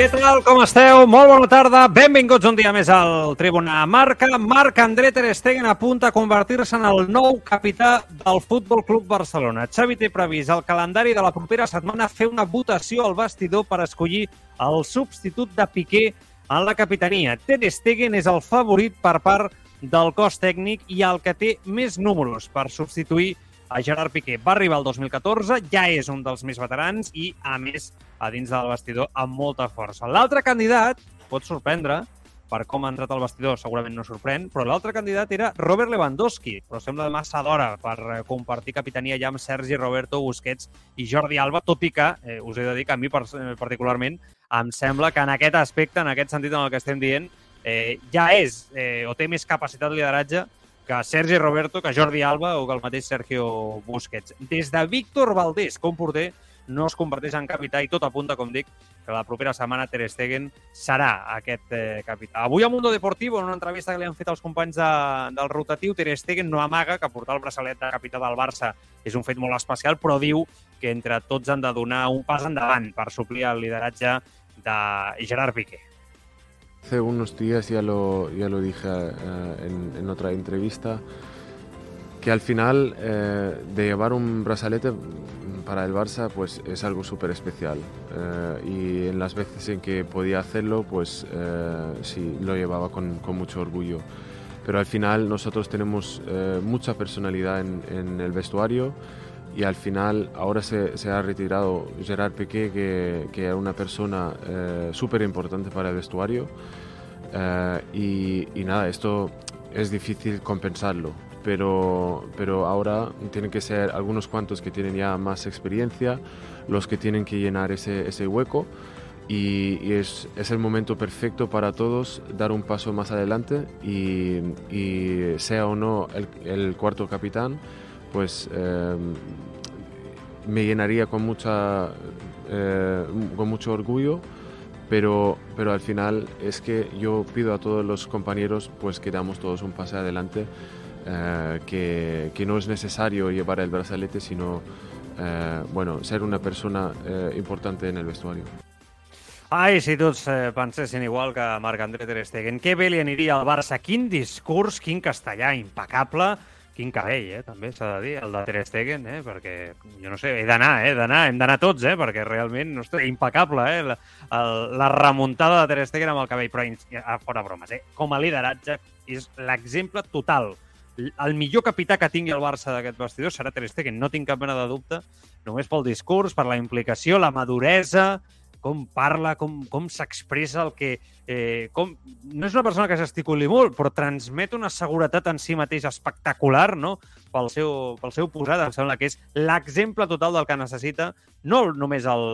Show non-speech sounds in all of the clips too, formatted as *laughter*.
Què tal, com esteu? Molt bona tarda. Benvinguts un dia més al Tribuna Marca. Marc André Ter Stegen apunta a convertir-se en el nou capità del Futbol Club Barcelona. Xavi té previst el calendari de la propera setmana fer una votació al vestidor per escollir el substitut de Piqué en la capitania. Ter Stegen és el favorit per part del cos tècnic i el que té més números per substituir a Gerard Piqué. Va arribar el 2014, ja és un dels més veterans i, a més, a dins del vestidor amb molta força. L'altre candidat pot sorprendre per com ha entrat al vestidor, segurament no sorprèn, però l'altre candidat era Robert Lewandowski, però sembla massa d'hora per eh, compartir capitania ja amb Sergi Roberto Busquets i Jordi Alba, tot i que, eh, us he de dir que a mi eh, particularment em sembla que en aquest aspecte, en aquest sentit en el que estem dient, eh, ja és eh, o té més capacitat de lideratge que Sergi Roberto, que Jordi Alba o que el mateix Sergio Busquets. Des de Víctor Valdés, com porter, no es converteix en capità i tot apunta, com dic, que la propera setmana Ter Stegen serà aquest eh, capità. Avui a Mundo Deportivo, en una entrevista que li han fet als companys de, del rotatiu, Ter Stegen no amaga que portar el braçalet de capità del Barça és un fet molt especial, però diu que entre tots han de donar un pas endavant per suplir el lideratge de Gerard Piqué. Hace unos días ya lo, ya lo dije uh, en, en, otra entrevista, que al final eh, de llevar un brazalete para el Barça pues es algo súper especial. Eh, y en las veces en que podía hacerlo pues eh, sí lo llevaba con, con, mucho orgullo. Pero al final nosotros tenemos mucha personalidad en, en el vestuario y al final ahora se, se ha retirado Gerard Piqué, que, que era una persona eh, súper importante para el vestuario. Eh, y, y, nada, esto es difícil compensarlo, pero, pero ahora tienen que ser algunos cuantos que tienen ya más experiencia los que tienen que llenar ese, ese hueco. Y, es, es, el momento perfecto para todos dar un paso más adelante y, sea o no el, cuarto capitán, pues eh, me llenaría con, mucha, eh, con mucho orgullo, pero, pero al final es que yo pido a todos los compañeros pues que damos todos un pase adelante, eh, que, que, no es necesario llevar el brazalete, sino eh, bueno, ser una persona eh, importante en el vestuario. Ai, si tots eh, pensessin igual que Marc-André Ter Stegen. Que bé li aniria al Barça. Quin discurs, quin castellà impecable quin cabell, eh, també s'ha de dir, el de Ter Stegen, eh, perquè, jo no sé, he d'anar, eh, d'anar, hem d'anar tots, eh, perquè realment, no ostres, impecable, eh, la, el, la remuntada de Ter Stegen amb el cabell, però a fora bromes, eh, com a lideratge és l'exemple total. El millor capità que tingui el Barça d'aquest vestidor serà Ter Stegen, no tinc cap mena de dubte, només pel discurs, per la implicació, la maduresa, com parla, com, com s'expressa el que... Eh, com... No és una persona que s'esticuli molt, però transmet una seguretat en si mateix espectacular, no?, pel seu, pel seu posat. Em sembla que és l'exemple total del que necessita no només el,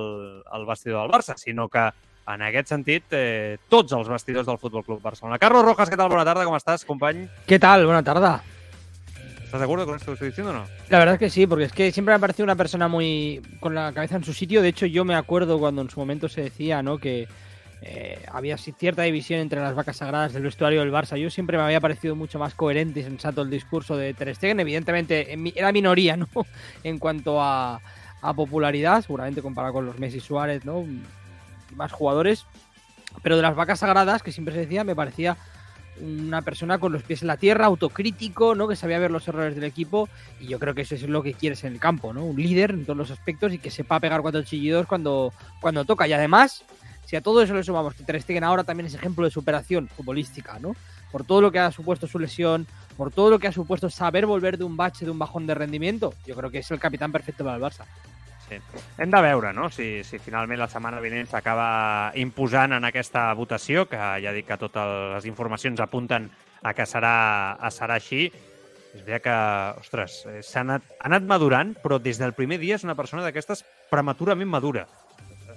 el vestidor del Barça, sinó que en aquest sentit, eh, tots els vestidors del Futbol Club Barcelona. Carlos Rojas, què tal? Bona tarda, com estàs, company? Què tal? Bona tarda. ¿Estás de acuerdo con esto que estoy diciendo o no? La verdad es que sí, porque es que siempre me ha parecido una persona muy con la cabeza en su sitio. De hecho, yo me acuerdo cuando en su momento se decía, ¿no? Que eh, había cierta división entre las vacas sagradas del vestuario del Barça. Yo siempre me había parecido mucho más coherente y sensato el discurso de Ter Stegen. Evidentemente era minoría, ¿no? *laughs* en cuanto a, a popularidad, seguramente comparado con los Messi Suárez, ¿no? Más jugadores. Pero de las vacas sagradas, que siempre se decía, me parecía una persona con los pies en la tierra, autocrítico, ¿no? Que sabía ver los errores del equipo y yo creo que eso es lo que quieres en el campo, ¿no? Un líder en todos los aspectos y que sepa pegar cuatro chillidos cuando, cuando toca. Y además, si a todo eso le sumamos que Ter Stegen ahora también es ejemplo de superación futbolística, ¿no? Por todo lo que ha supuesto su lesión, por todo lo que ha supuesto saber volver de un bache, de un bajón de rendimiento, yo creo que es el capitán perfecto para el Barça. Sí. Hem de veure no? si, si finalment la setmana vinent s'acaba imposant en aquesta votació, que ja dic que totes les informacions apunten a que serà, a serà així. És veritat que, ostres, eh, s'ha anat, ha anat madurant, però des del primer dia és una persona d'aquestes prematurament madura.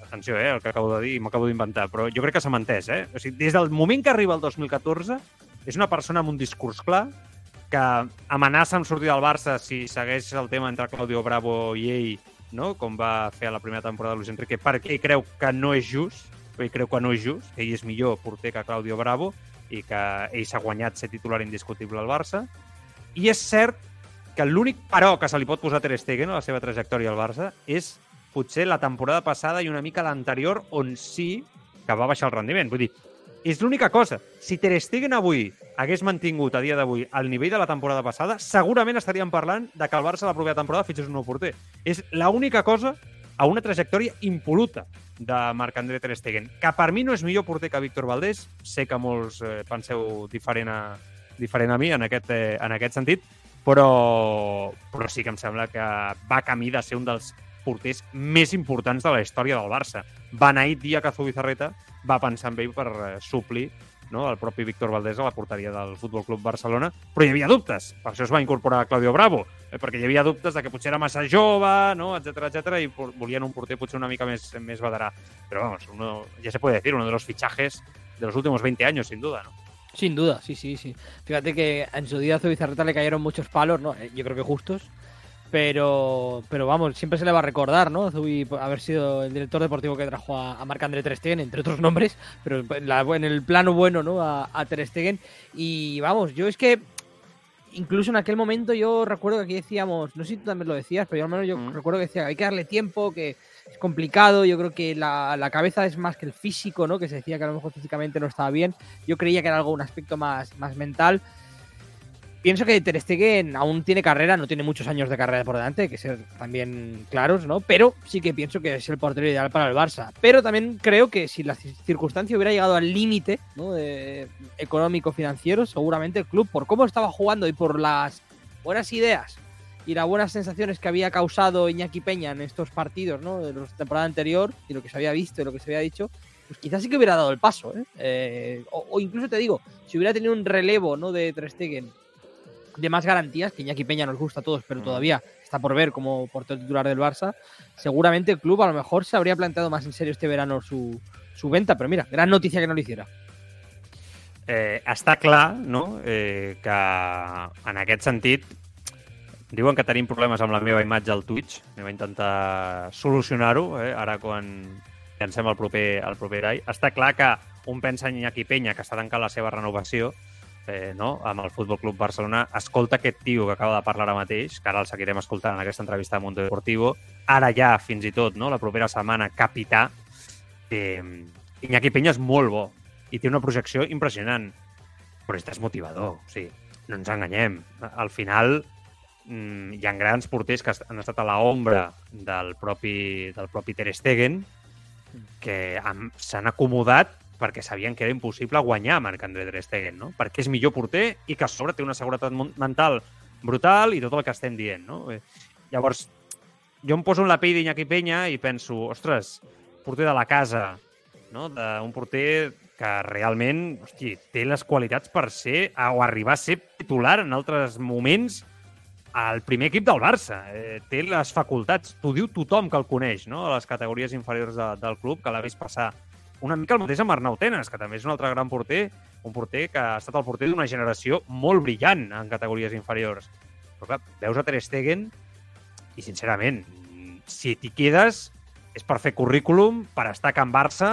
Atenció, eh, el que acabo de dir, m'acabo d'inventar, però jo crec que s'ha entès, eh? O sigui, des del moment que arriba el 2014, és una persona amb un discurs clar, que amenaça amb sortir del Barça si segueix el tema entre Claudio Bravo i ell no? com va fer a la primera temporada Luis Enrique, perquè ell creu que no és just, ell creu que no és just, ell és millor porter que Claudio Bravo i que ell s'ha guanyat ser titular indiscutible al Barça. I és cert que l'únic però que se li pot posar a Ter Stegen a la seva trajectòria al Barça és potser la temporada passada i una mica l'anterior on sí que va baixar el rendiment. Vull dir, és l'única cosa. Si Ter Stegen avui hagués mantingut a dia d'avui el nivell de la temporada passada, segurament estaríem parlant de que el Barça la propera temporada fitxés un nou porter. És l'única cosa a una trajectòria impoluta de Marc-André Ter Stegen, que per mi no és millor porter que Víctor Valdés, sé que molts eh, penseu diferent a, diferent a mi en aquest, eh, en aquest sentit, però, però sí que em sembla que va camí de ser un dels porters més importants de la història del Barça. Beneït dia que Zubizarreta va pensar en ell per eh, suplir no, el propi Víctor Valdés a la porteria del Futbol Club Barcelona, però hi havia dubtes. Per això es va incorporar Claudio Bravo, eh, perquè hi havia dubtes de que potser era massa jove, no, etc etc i volien un porter potser una mica més, més veterà. Però vamos, uno, ya se puede decir, uno de los fichajes de los últimos 20 años, sin duda, ¿no? Sin duda, sí, sí, sí. Fíjate que en su día a Zubizarreta le cayeron muchos palos, ¿no? Eh, yo creo que justos, pero, pero vamos, siempre se le va a recordar, ¿no? Zubi haber sido el director deportivo que trajo a, a Marc-André Ter Stegen, entre otros nombres, pero en, la, en el plano bueno, ¿no? A, a, Ter Stegen. Y vamos, yo es que incluso en aquel momento yo recuerdo que aquí decíamos, no sé si tú también lo decías, pero yo al menos yo mm. recuerdo que decía hay que darle tiempo, que es complicado, yo creo que la, la, cabeza es más que el físico, ¿no? Que se decía que a lo mejor físicamente no estaba bien. Yo creía que era algo, un aspecto más, más mental pienso que Ter Stegen aún tiene carrera, no tiene muchos años de carrera por delante, hay que ser también claros, ¿no? Pero sí que pienso que es el portero ideal para el Barça. Pero también creo que si la circunstancia hubiera llegado al límite ¿no? económico-financiero, seguramente el club, por cómo estaba jugando y por las buenas ideas y las buenas sensaciones que había causado Iñaki Peña en estos partidos, ¿no? De la temporada anterior y lo que se había visto y lo que se había dicho, pues quizás sí que hubiera dado el paso, ¿eh? Eh, o, o, incluso te digo, si hubiera tenido un relevo, ¿no? De Ter Stegen de más garantías, que Iñaki Peña nos gusta a todos, pero todavía está por ver como portero titular del Barça, seguramente el club a lo mejor se habría planteado más en serio este verano su, su venta, però mira, gran notícia que no l'hiciera. Eh, està clar no? eh, que en aquest sentit diuen que tenim problemes amb la meva imatge al Twitch, anem a intentar solucionar-ho, eh, ara quan llancem el proper, el proper ai. Està clar que un pensa en Iñaki Peña, que està tancant la seva renovació, eh, no? amb el Futbol Club Barcelona, escolta aquest tio que acaba de parlar ara mateix, que ara el seguirem escoltant en aquesta entrevista de Mundo Deportivo, ara ja, fins i tot, no? la propera setmana, capità, eh, Iñaki Peña és molt bo i té una projecció impressionant, però és desmotivador, o sigui, no ens enganyem. Al final, mm, hi ha grans porters que han estat a l'ombra del propi, del propi Ter Stegen, que s'han acomodat perquè sabien que era impossible guanyar Marc-André Ter Stegen, no? perquè és millor porter i que a sobre té una seguretat mental brutal i tot el que estem dient. No? Eh, llavors, jo em poso en la pell d'Iñaki Peña i penso, ostres, porter de la casa, no? d'un porter que realment hosti, té les qualitats per ser o arribar a ser titular en altres moments al primer equip del Barça. Eh, té les facultats, t'ho diu tothom que el coneix, no? a les categories inferiors de, del club, que l'ha vist passar una mica el mateix amb Arnau Tenes, que també és un altre gran porter, un porter que ha estat el porter d'una generació molt brillant en categories inferiors. Però clar, veus a Ter Stegen i, sincerament, si t'hi quedes és per fer currículum, per estar a Can Barça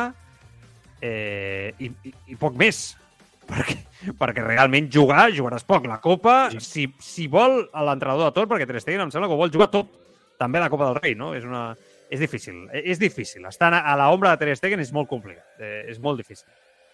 eh, i, i, i poc més. *laughs* Perquè, perquè realment jugar, jugaràs poc. La Copa, sí. si, si vol l'entrenador de tot, perquè Ter Stegen em sembla que vol jugar tot, també la Copa del Rei, no? És, una, és difícil, és difícil. Estar a l'ombra de Ter Stegen és molt complicat, eh, és molt difícil.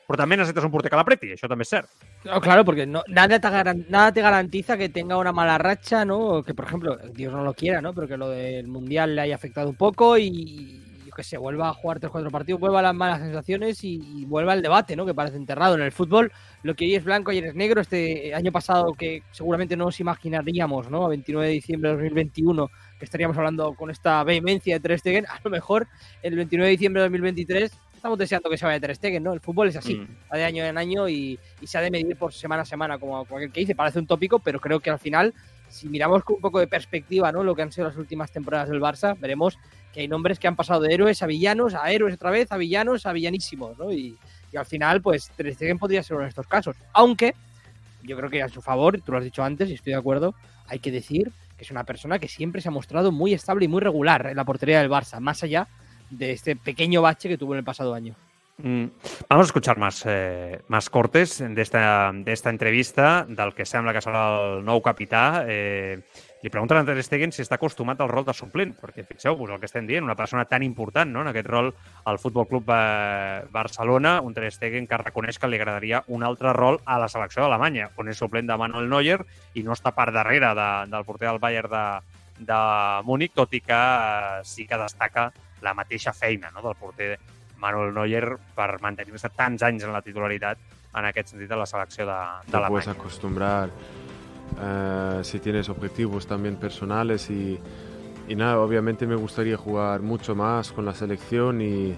Pero también necesitas un porte que també és cert. No, claro, porque no, nada, te nada te garantiza que tenga una mala racha, ¿no? Que, por ejemplo, Dios no lo quiera, ¿no? Pero que lo del Mundial le haya afectado un poco y, yo qué sé, vuelva a jugar 3-4 partidos, vuelva a las malas sensaciones y, y, vuelva al debate, ¿no? Que parece enterrado en el fútbol. Lo que hoy es blanco, ayer es negro. Este año pasado que seguramente no nos imaginaríamos, ¿no? A 29 de diciembre de 2021 que estaríamos hablando con esta vehemencia de Ter Stegen, a lo mejor el 29 de diciembre de 2023 estamos deseando que se vaya Ter Stegen, ¿no? El fútbol es así, mm. va de año en año y, y, se ha de medir por semana a semana, como cualquier que dice, parece un tópico, pero creo que al final, si miramos con un poco de perspectiva, ¿no? Lo que han sido las últimas temporadas del Barça, veremos que hay nombres que han pasado de héroes a villanos, a héroes otra vez, a villanos, a villanísimos, ¿no? Y, y al final, pues Ter Stegen podría ser uno de estos casos, aunque yo creo que a su favor, tú lo has dicho antes y estoy de acuerdo, hay que decir es una persona que siempre se ha mostrado muy estable y muy regular en la portería del Barça, más allá de este pequeño bache que tuvo en el pasado año. Mm. Vamos a escuchar más, eh, más cortes d'esta esta entrevista del que sembla que serà el nou capità. Eh, li pregunten a Ter Stegen si està acostumat al rol de suplent, perquè fixeu-vos el que estem dient, una persona tan important no? en aquest rol al Futbol Club eh, Barcelona, un Ter Stegen que reconeix que li agradaria un altre rol a la selecció d'Alemanya, on és suplent de Manuel Neuer i no està per darrere de, del porter del Bayern de, de Múnich, tot i que eh, sí que destaca la mateixa feina no? del porter Manuel Neuer per mantenir-se tants anys en la titularitat en aquest sentit de la selecció de, de la puedes acostumbrar uh, si tienes objetivos también personales y, nada, obviamente me gustaría jugar mucho más con la selección y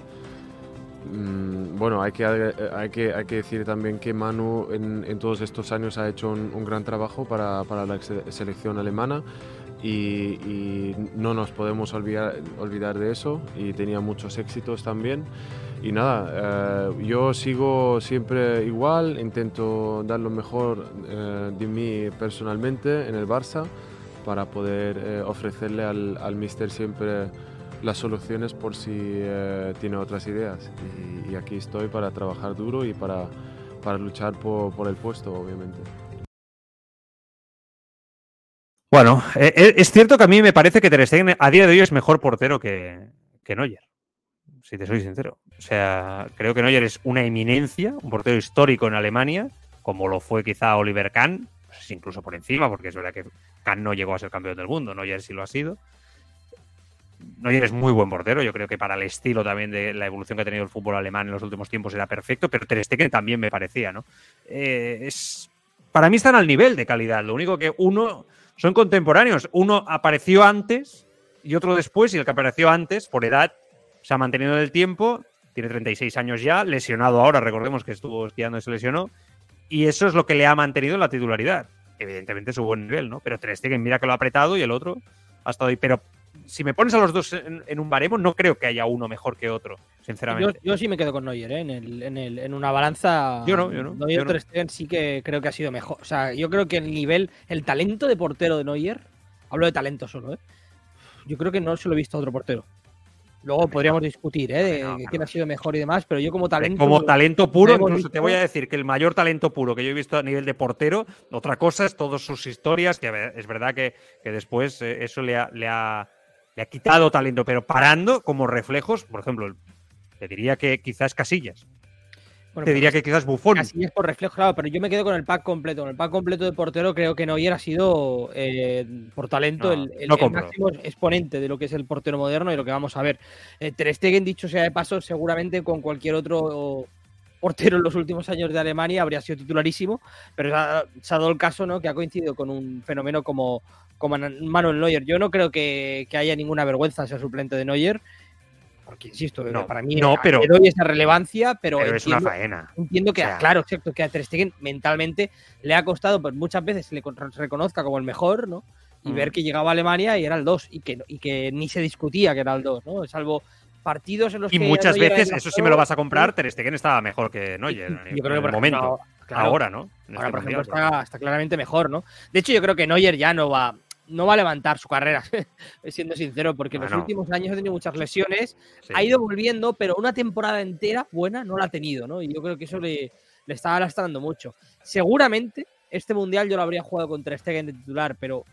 mmm, bueno, hay que, hay, que, hay que decir también que Manu en, en todos estos años ha hecho un, un gran trabajo para, para la selección alemana y, y, no nos podemos olvidar, olvidar de eso y tenía muchos éxitos también. Y nada, eh, yo sigo siempre igual, intento dar lo mejor eh, de mí personalmente en el Barça para poder eh, ofrecerle al, al mister siempre las soluciones por si eh, tiene otras ideas. Y, y, aquí estoy para trabajar duro y para, para luchar por, por el puesto, obviamente. Bueno, eh, eh, es cierto que a mí me parece que Ter Stegen a día de hoy es mejor portero que, que Neuer, si te soy sincero. O sea, creo que Neuer es una eminencia, un portero histórico en Alemania, como lo fue quizá Oliver Kahn, pues incluso por encima, porque es verdad que Kahn no llegó a ser campeón del mundo, Neuer sí lo ha sido. Neuer es muy buen portero, yo creo que para el estilo también de la evolución que ha tenido el fútbol alemán en los últimos tiempos era perfecto, pero Ter Stegen también me parecía, ¿no? Eh, es, para mí están al nivel de calidad, lo único que uno son contemporáneos. Uno apareció antes y otro después, y el que apareció antes, por edad, se ha mantenido en el tiempo, tiene 36 años ya, lesionado ahora, recordemos que estuvo esquiando y se lesionó, y eso es lo que le ha mantenido en la titularidad. Evidentemente su buen nivel, ¿no? Pero Ter Stegen mira que lo ha apretado y el otro ha estado ahí. Pero si me pones a los dos en, en, un baremo, no creo que haya uno mejor que otro, sinceramente. Yo, yo sí me quedo con Neuer, ¿eh? en, el, en, el, en, una balanza. Yo no, yo no. Neuer yo no. Sí que creo que ha sido mejor. O sea, yo creo que el nivel, el talento de portero de Neuer, hablo de talento solo, ¿eh? Yo creo que no se lo he visto a otro portero. Luego podríamos discutir, ¿eh? De no, quién ha sido mejor y demás, pero yo como talento. Como talento puro, incluso te voy a decir que el mayor talento puro que yo he visto a nivel de portero, otra cosa es todas sus historias, que es verdad que, que después eh, eso le ha, le ha le ha quitado talento, pero parando como reflejos, por ejemplo, te diría que quizás Casillas. Bueno, te diría que quizás Buffon. Casillas por reflejo, claro, pero yo me quedo con el pack completo. Con el pack completo de portero creo que Neuer ha sido, eh, por talento, No, el, el- no el compro. máximo exponente de lo que es el portero moderno y lo que vamos a ver. Eh, Ter Stegen, dicho sea de paso, seguramente con cualquier otro portero en los últimos años de Alemania habría sido titularísimo, pero se ha, se ha dado el caso ¿no? que ha coincidido con un fenómeno como, como Manuel Neuer. Yo no creo que, que haya ninguna vergüenza ser suplente de Neuer, porque insisto, No, para mí no, pero- le doy esa relevancia, pero, Pero es una entiendo- faena. Entiendo que, O sea- claro, cierto, que a Ter Stegen mentalmente le ha costado, pues muchas veces se le con- reconozca como el mejor, ¿no? Y Mm. ver que llegaba a Alemania y era el 2 y que, y que ni se discutía que era el 2, ¿no? Salvo partidos en los Y que muchas Neuer veces, eso sí me lo vas a comprar, Ter Stegen estaba mejor que Neuer Yo en, creo que, por momento. ejemplo, claro, Ahora, ¿no? En Ahora, este por ejemplo, mundial, está, está claramente mejor, ¿no? De hecho, yo creo que Neuer ya no va. No va a levantar su carrera, *laughs* siendo sincero, porque en los últimos años ha tenido muchas lesiones, ha ido volviendo, pero una temporada entera buena no la ha tenido, ¿no? Y yo creo que eso le, le estaba lastrando mucho. Seguramente este mundial yo lo habría jugado contra Stegen de titular, pero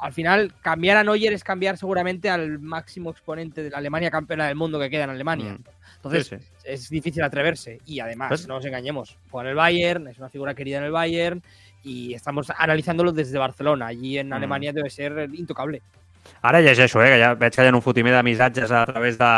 al final cambiar a Neuer es cambiar seguramente al máximo exponente de la Alemania campeona del mundo que queda en Alemania. Mm. Entonces es difícil atreverse y además, pues no nos engañemos, juega en el Bayern, es una figura querida en el Bayern y estamos analizándolo desde Barcelona. Allí en mm. Alemania debe ser intocable. Ara llegeixo, eh, que ja veig que hi ha un fotimer de missatges a través de,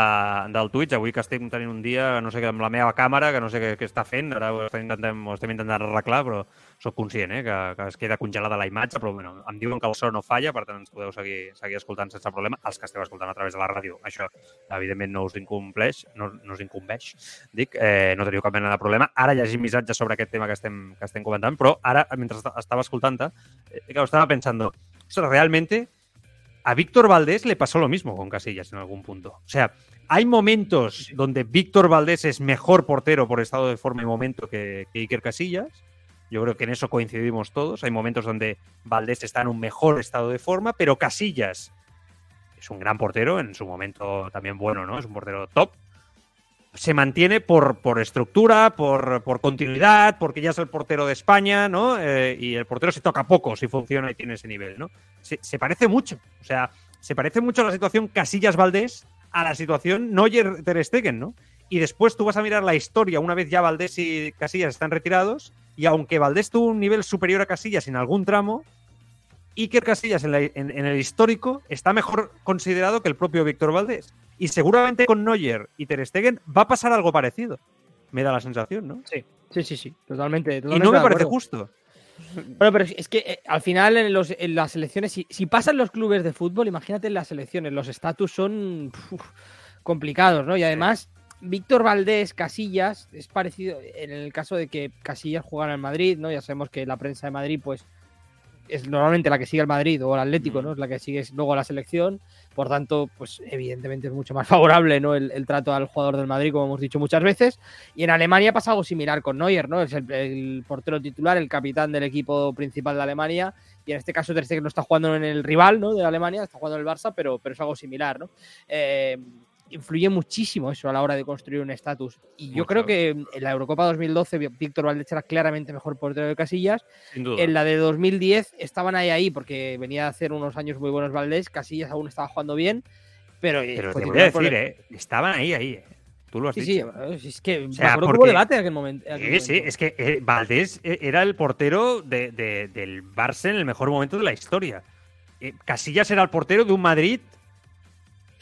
del Twitch. Avui que estem tenint un dia, no sé què, amb la meva càmera, que no sé què, què està fent, ara ho estem, intentem, ho estem intentant arreglar, però sóc conscient eh, que, que es queda congelada la imatge, però bueno, em diuen que el so no falla, per tant ens podeu seguir, seguir escoltant sense problema. Els que esteu escoltant a través de la ràdio, això evidentment no us incompleix, no, no us incumbeix, dic, eh, no teniu cap mena de problema. Ara llegim missatges sobre aquest tema que estem, que estem comentant, però ara, mentre estava escoltant-te, eh, estava pensant, realmente a Víctor Valdés le pasó lo mismo con Casillas en algún punto. O sea, hay momentos donde Víctor Valdés es mejor portero por estado de forma y momento que, Iker Casillas. Yo creo que en eso coincidimos todos. Hay momentos donde Valdés está en un mejor estado de forma, pero Casillas es un gran portero, en su momento también bueno, ¿no? Es un portero top se mantiene por, por estructura, por, por, continuidad, porque ya es el portero de España, ¿no? Eh, y el portero se toca poco si funciona y tiene ese nivel, ¿no? Se, se, parece mucho, o sea, se parece mucho a la situación Casillas-Valdés a la situación Neuer-Ter Stegen, ¿no? Y después tú vas a mirar la historia una vez ya Valdés y Casillas están retirados, y aunque Valdés tuvo un nivel superior a Casillas en algún tramo, Iker Casillas en, en, el histórico está mejor considerado que el propio Víctor Valdés. Y seguramente con Neuer y Ter Stegen va a pasar algo parecido. Me da la sensación, ¿no? Sí, sí, sí, sí. Totalmente. y no me parece justo. Bueno, pero es que eh, al final en, los, en las selecciones, si, pasan los clubes de fútbol, imagínate en las selecciones, los estatus son complicados, ¿no? Y además, Víctor Valdés, Casillas, es parecido en el caso de que Casillas jugara en Madrid, ¿no? Ya sabemos que la prensa de Madrid, pues, es normalmente la que sigue el Madrid o el Atlético, ¿no? Es la que sigue luego la selección. Por tanto, pues evidentemente es mucho más *laughs* favorable, ¿no? El, trato al jugador del Madrid, como hemos dicho muchas veces. Y en Alemania pasa algo similar con Neuer, ¿no? Es el, portero titular, el capitán del equipo principal de Alemania. Y en este caso Ter Stegen no está jugando en el rival, ¿no? De Alemania, está jugando en el Barça, pero, pero es algo similar, ¿no? Eh, influye muchísimo eso a la hora de construir un estatus. Y yo creo que en la Eurocopa 2012 Víctor Valdés era claramente mejor portero de Casillas. En la de 2010 estaban ahí ahí porque venía a hacer unos años muy buenos Valdés, Casillas aún estaba jugando bien, pero, eh, pero te voy a decir, eh, estaban ahí ahí. Eh. Tú lo has dicho. Sí, es que o sea, porque, debate en aquel momento. sí, sí, es que Valdés era el portero de, del Barça en el mejor momento de la historia. Casillas era el portero de un Madrid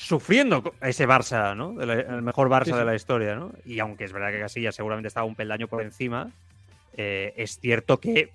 sufriendo ese Barça, ¿no? El mejor Barça de la historia, ¿no? Y aunque es verdad que Casillas seguramente estaba un peldaño por encima, eh, es cierto que,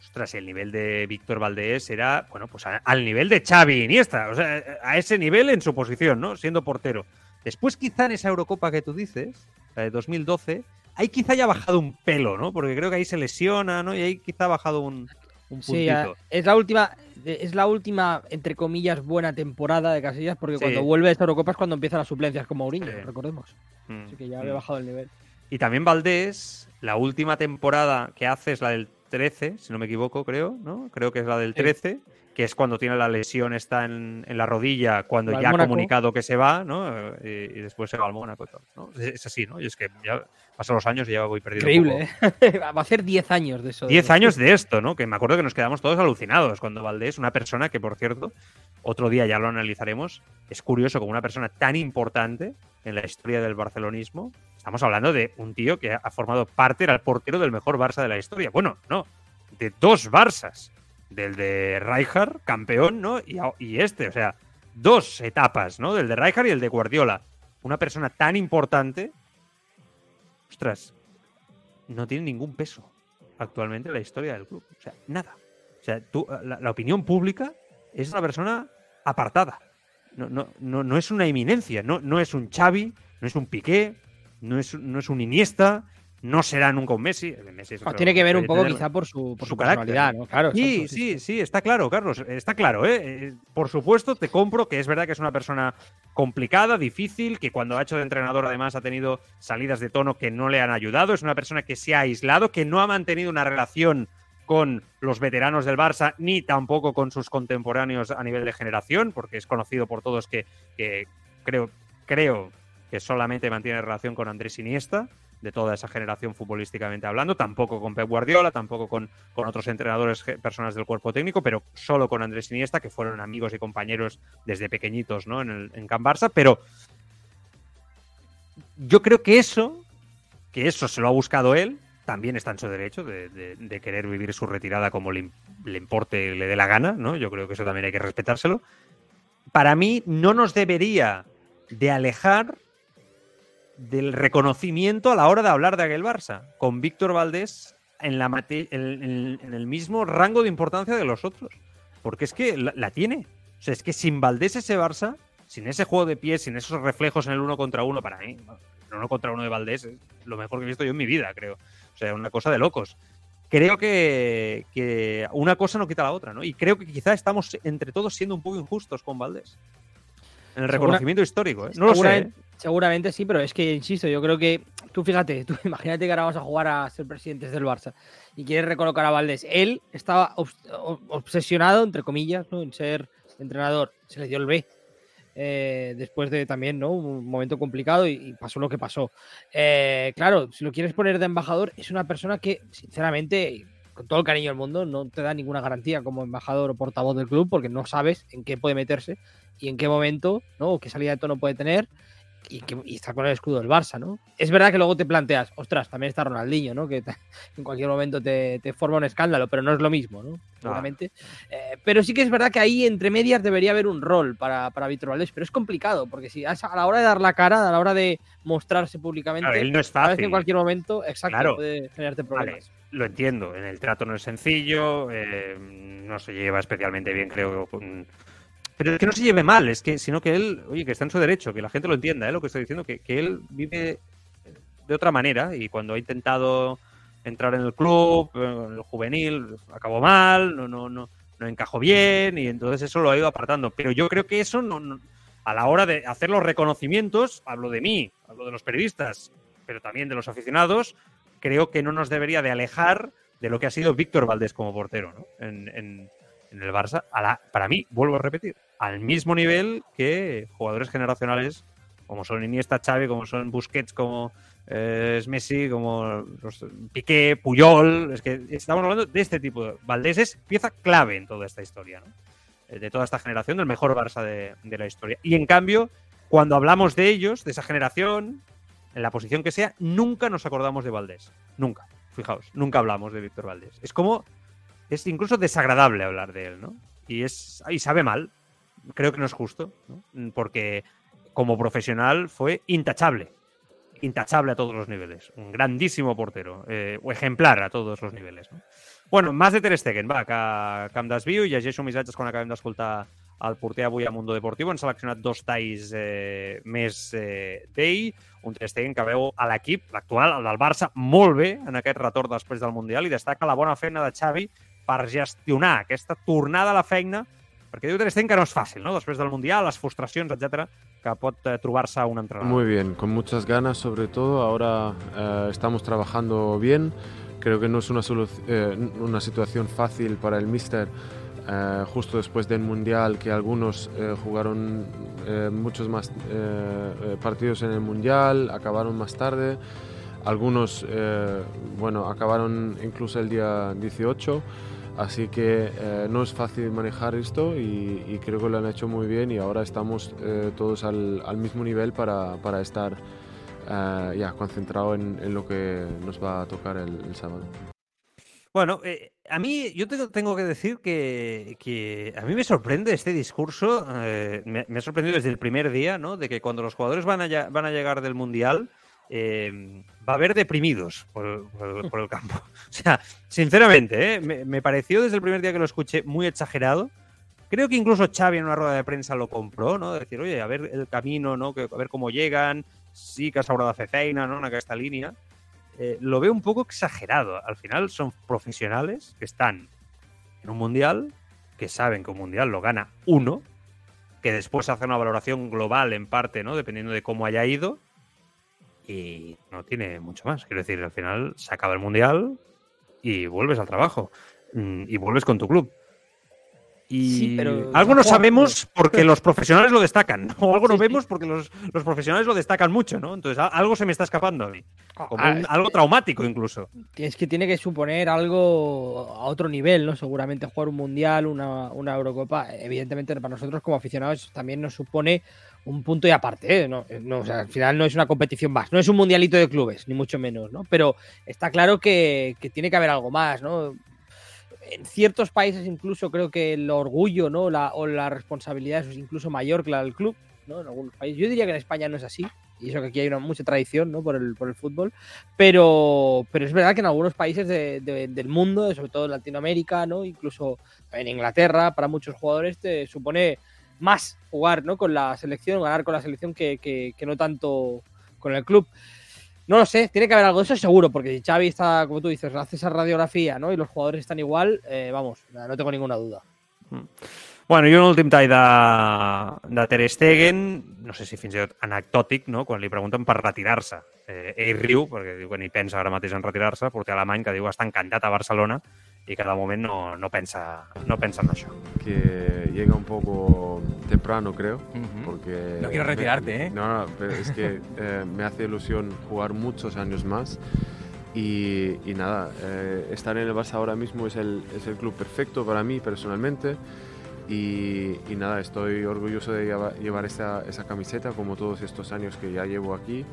ostras, el nivel de Víctor Valdés era, bueno, pues al nivel de Xavi Iniesta, o sea, a ese nivel en su posición, ¿no? Siendo portero. Después quizá en esa Eurocopa que tú dices, la de 2012, ahí quizá haya bajado un pelo, ¿no? Porque creo que ahí se lesiona, ¿no? Y ahí quizá ha bajado un, un puntito. Sí, es la última, es la última, entre comillas, buena temporada de Casillas, porque cuando vuelve a esta Eurocopa es cuando empiezan las suplencias con Mourinho, recordemos. Mm. Así que ya había mm. bajado el nivel. Y también Valdés, la última temporada que hace es la del 13, si no me equivoco, creo, ¿no? Creo que es la del 13, que es cuando tiene la lesión está en, en la rodilla, cuando ya ha comunicado que se va, ¿no? Y, después se va al Mónaco. ¿no? Es, así, ¿no? Y es que ya pasan los años y ya voy perdiendo. Increíble, ¿eh? *laughs* Va a ser 10 años de eso. 10 años de esto, ¿no? Que me acuerdo que nos quedamos todos alucinados cuando Valdés, una persona que, por cierto, otro día ya lo analizaremos, es curioso como una persona tan importante en la historia del barcelonismo, estamos hablando de un tío que ha formado parte, era el portero del mejor Barça de la historia. Bueno, no, de dos Barças. Del de Rijkaard, campeón, ¿no? Y, este, o sea, dos etapas, ¿no? Del de Rijkaard y el de Guardiola. Una persona tan importante ostras, no tiene ningún peso actualmente en la historia del club. O sea, nada. O sea, tú, la, opinión pública es una persona apartada. No, no, no, no es una eminencia, no, no es un Xavi, no es un Piqué, no es, no es un Iniesta, no será nunca un Messi. Ah, tiene que ver un poco quizá por su, por su, personalidad, ¿no? Claro, sí, sí, sí, está claro, Carlos, está claro. ¿eh? ¿eh? Por supuesto, te compro que es verdad que es una persona complicada, difícil, que cuando ha hecho de entrenador además ha tenido salidas de tono que no le han ayudado, es una persona que se ha aislado, que no ha mantenido una relación con los veteranos del Barça, ni tampoco con sus contemporáneos a nivel de generación, porque es conocido por todos que, que creo, creo que solamente mantiene relación con Andrés Iniesta, de toda esa generación futbolísticamente hablando, tampoco con Pep Guardiola, tampoco con, con otros entrenadores, personas del cuerpo técnico, pero solo con Andrés Iniesta, que fueron amigos y compañeros desde pequeñitos ¿no? en, el, en Can Barça, pero yo creo que eso, que eso se lo ha buscado él, también está en su derecho de, de, querer vivir su retirada como le, le importe, le dé la gana, ¿no? Yo creo que eso también hay que respetárselo. Para mí no nos debería de alejar del reconocimiento a la hora de hablar de aquel Barça, con Víctor Valdés en, el mismo rango de importancia de los otros. Porque es que la, la, tiene. O sea, es que sin Valdés ese Barça, sin ese juego de pies, sin esos reflejos en el uno contra uno, para mí, el uno contra uno de Valdés es lo mejor que he visto yo en mi vida, creo. O sea, una cosa de locos. Creo que, que una cosa no quita la otra, ¿no? Y creo que quizá estamos entre todos siendo un poco injustos con Valdés. En el reconocimiento Segura, histórico, ¿eh? No lo sé. ¿eh? Seguramente sí, pero es que, insisto, yo creo que tú fíjate, *laughs* tú imagínate que ahora vamos a jugar a ser presidentes del Barça y quieres recolocar a Valdés. Él estaba obs obsesionado, entre comillas, ¿no? en ser entrenador. Se le dio el B. Eh, después de también ¿no? un momento complicado y, y pasó lo que pasó. Eh, claro, si lo quieres poner de embajador, es una persona que, sinceramente, con todo el cariño del mundo, no te da ninguna garantía como embajador o portavoz del club porque no sabes en qué puede meterse y en qué momento, ¿no? O qué salida de tono puede tener y, que, y está con el escudo del Barça, ¿no? Es verdad que luego te planteas, ostras, también está Ronaldinho, ¿no? Que *laughs* en cualquier momento te, te, forma un escándalo, pero no es lo mismo, ¿no? Seguramente. Ah. Eh, pero sí que es verdad que ahí entre medias debería haber un rol para, para Víctor Valdés, pero es complicado, porque si a la hora de dar la cara, a la hora de mostrarse públicamente, claro, él no es fácil. en cualquier momento, exacto, claro. puede generarte problemas. Vale, lo entiendo, en el trato no es sencillo, eh, no se lleva especialmente bien, creo, pero es que no se lleve mal, es que, sino que él, oye, que está en su derecho, que la gente lo entienda, ¿eh? lo que estoy diciendo, que, que él vive de otra manera y cuando ha intentado entrar en el club, en el juvenil, acabó mal, no, no, no, no encajó bien y entonces eso lo ha ido apartando. Pero yo creo que eso no, a la hora de hacer los reconocimientos, hablo de mí, hablo de los periodistas, pero también de los aficionados, creo que no nos debería de alejar de lo que ha sido Víctor Valdés como portero ¿no? en, el Barça. Para mí, vuelvo a repetir, al mismo nivel que jugadores generacionales como son Iniesta, Xavi, como son Busquets, como eh, es Messi, como los, Piqué, Puyol. Es que estamos hablando de este tipo. Valdés es pieza clave en toda esta historia. Eh, de toda esta generación, del mejor Barça de, de, la historia. Y en cambio, cuando hablamos de ellos, de esa generación, en la posición que sea, nunca nos acordamos de Valdés. Nunca. Fijaos, nunca hablamos de Víctor Valdés. Es como. Es incluso desagradable hablar de él, ¿no? Y es. Y sabe mal creo que no es justo, porque como profesional fue intachable, intachable a todos los niveles, un grandísimo portero, eh, o ejemplar a todos los niveles. No? Bueno, més de Ter Stegen, va, que, que em desvio llegeixo missatges quan acabem d'escoltar el porter avui a Mundo Deportivo. Han seleccionat dos talls eh, més eh, d'ell. Un Ter que veu a l'equip, l'actual, el del Barça, molt bé en aquest retorn després del Mundial i destaca la bona feina de Xavi per gestionar aquesta tornada a la feina perquè diu Ter Stegen que no és fàcil, no? Després del Mundial, les frustracions, etc que pot eh, trobar-se un entrenador. Muy bien, con muchas ganas sobre todo. Ahora eh, estamos trabajando bien. Creo que no es una, eh, una situación fácil para el míster eh, justo después del Mundial, que algunos eh, jugaron eh, muchos más partidos en el Mundial, acabaron más tarde. Algunos, bueno, acabaron incluso el día 18. Así que no es fácil manejar esto y, creo que lo han hecho muy bien y ahora estamos todos al, mismo nivel para, para estar ya concentrado en, lo que nos va a tocar el sábado. Bueno, eh, a mí yo tengo, tengo que decir que, que, a mí me sorprende este discurso, eh, me, me, ha sorprendido desde el primer día, ¿no? De que cuando los jugadores van a, van a llegar del Mundial, eh, va a haber deprimidos por, por, por, el campo. *laughs* O sea, sinceramente, ¿eh? me, me, pareció desde el primer día que lo escuché muy exagerado. Creo que incluso Xavi en una rueda de prensa lo compró, ¿no? De decir, oye, a ver el camino, ¿no? A ver cómo llegan, sí que has hablado de feina, ¿no? En esta línea. Eh, lo veo un poco exagerado. Al final son profesionales que están en un mundial, que saben que un mundial lo gana uno, que después hace una valoración global en parte, ¿no? Dependiendo de cómo haya ido y no tiene mucho más. Quiero decir, al final se acaba el mundial y vuelves al trabajo. mm, y vuelves con tu club. Y Sí, pero- algo no sabemos porque *laughs* los profesionales lo destacan, o *laughs* algo no vemos porque los, los profesionales lo destacan mucho, ¿no? Entonces algo se me está escapando a mí. Como Ah, un- algo traumático incluso. Es que tiene que suponer algo a otro nivel, ¿no? Seguramente jugar un mundial, una, una Eurocopa, evidentemente para nosotros como aficionados también nos supone un punto y aparte, ¿eh? no, no, o sea, al final no es una competición más, no es un mundialito de clubes, ni mucho menos, ¿no? Pero está claro que, que tiene que haber algo más, ¿no? En ciertos países incluso creo que el orgullo, ¿no? La, o la responsabilidad es incluso mayor que la del club, ¿no? En algunos países. Yo diría que en España no es así, y eso que aquí hay una mucha tradición, ¿no? Por el, por el fútbol, pero, pero es verdad que en algunos países de- de- del mundo, sobre todo en Latinoamérica, ¿no? Incluso en Inglaterra, para muchos jugadores te supone más jugar, ¿no? Con la selección, ganar con la selección que- que no tanto con el club. No lo sé, tiene que haber algo de eso seguro, porque si Xavi está, como tú dices, hace esa radiografía, ¿no? Y los jugadores están igual, eh, vamos, no tengo ninguna duda. Bueno, i un últim tall de, de Ter Stegen, no sé si fins i tot anecdòtic, no? quan li pregunten per retirar-se. Eh, ell riu, perquè diu que ni pensa ara mateix en retirar-se, porter alemany que diu està encantat a Barcelona i que de moment no, no, pensa, no pensa en això. Que llega un poco temprano, creo. Porque No quiero me- retirarte, ¿eh? No, no, pero es que *laughs* eh, me hace ilusión jugar muchos años más. Y, y nada, eh, estar en el Barça ahora mismo es el, es el club perfecto para mí personalmente. Y, y nada, estoy orgulloso de lleva- llevar esa, esa camiseta como todos estos años que ya llevo aquí.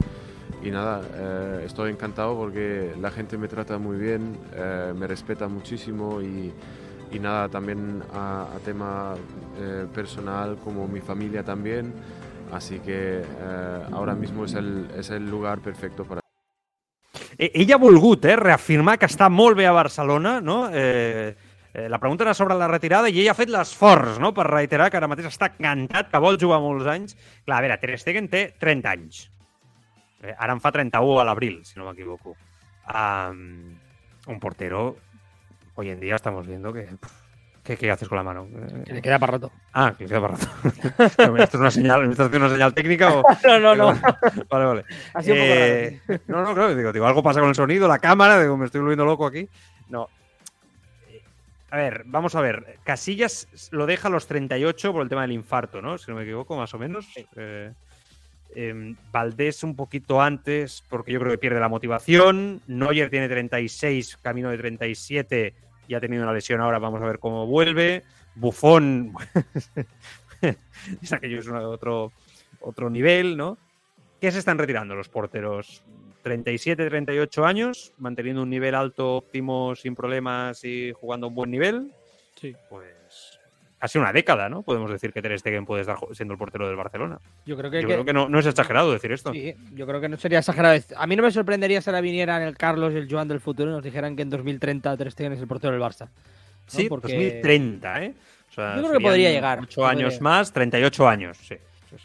Y nada, eh, estoy encantado porque la gente me trata muy bien, eh, me respeta muchísimo y, y nada, también a, a tema eh, personal como mi familia también. Así que eh, ahora mismo es el, es el lugar perfecto para Eh, Ell ha volgut eh, reafirmar que està molt bé a Barcelona, no? Eh, eh, la pregunta era sobre la retirada i ell ha fet l'esforç no? per reiterar que ara mateix està encantat, que vol jugar molts anys. Clar, a veure, Ter Stegen té 30 anys. Eh, ara en fa 31 a l'abril, si no m'equivoco. Um, un portero, hoy en día estamos viendo que... ¿Qué, qué haces con la mano? Que le queda para rato. Ah, que queda para rato. *laughs* ¿Esto es una señal, ¿me estás haciendo una señal técnica o...? *laughs* No, no, no. Vale, vale. Un poco Eh, no, no, claro, digo, digo, algo pasa con el sonido, la cámara, digo, me estoy volviendo loco aquí. No. Eh, A ver, vamos a ver. Casillas lo deja a los 38 por el tema del infarto, ¿no? Si no me equivoco, más o menos. Eh, em, Valdés un poquito antes, porque yo creo que pierde la motivación. Neuer tiene 36, camino de 37, y ha tenido una lesión ahora, vamos a ver cómo vuelve. Bufón, *laughs* es aquello es otro, otro nivel, ¿no? ¿Qué se están retirando los porteros? 37, 38 años, manteniendo un nivel alto, óptimo, sin problemas y jugando a un buen nivel. Sí. Pues casi una década, ¿no? Podemos decir que Ter Stegen puede estar siendo el portero del Barcelona. Yo creo que, Yo que- creo que no, no es exagerado decir esto. Sí, yo creo que no sería exagerado. A mí no me sorprendería si ahora vinieran el Carlos y el Joan del futuro y nos dijeran que en 2030 Ter Stegen es el portero del Barça. Sí, Porque- 2030, ¿eh? O sea, Yo creo que podría llegar, 8 podría años más, 38 años, sí.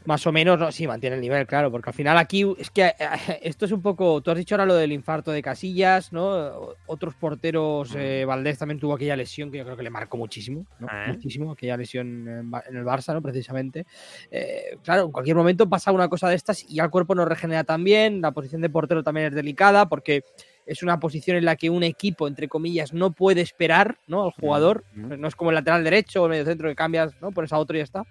Más o menos, no, sí, mantiene el nivel, claro, porque al final aquí es que eh, esto es un poco. Tú has dicho ahora lo del infarto de Casillas, ¿no? Otros porteros, eh, Valdés también tuvo aquella lesión que yo creo que le marcó muchísimo, ¿no? ¿Eh? Muchísimo, aquella lesión en, el Barça, ¿no? Precisamente. Eh, claro, en cualquier momento pasa una cosa de estas y ya el cuerpo no regenera tan bien. La posición de portero también es delicada porque es una posición en la que un equipo, entre comillas, no puede esperar, ¿no? Al jugador. No es como el lateral derecho o el medio centro que cambias, ¿no? Pones a otro y ya está.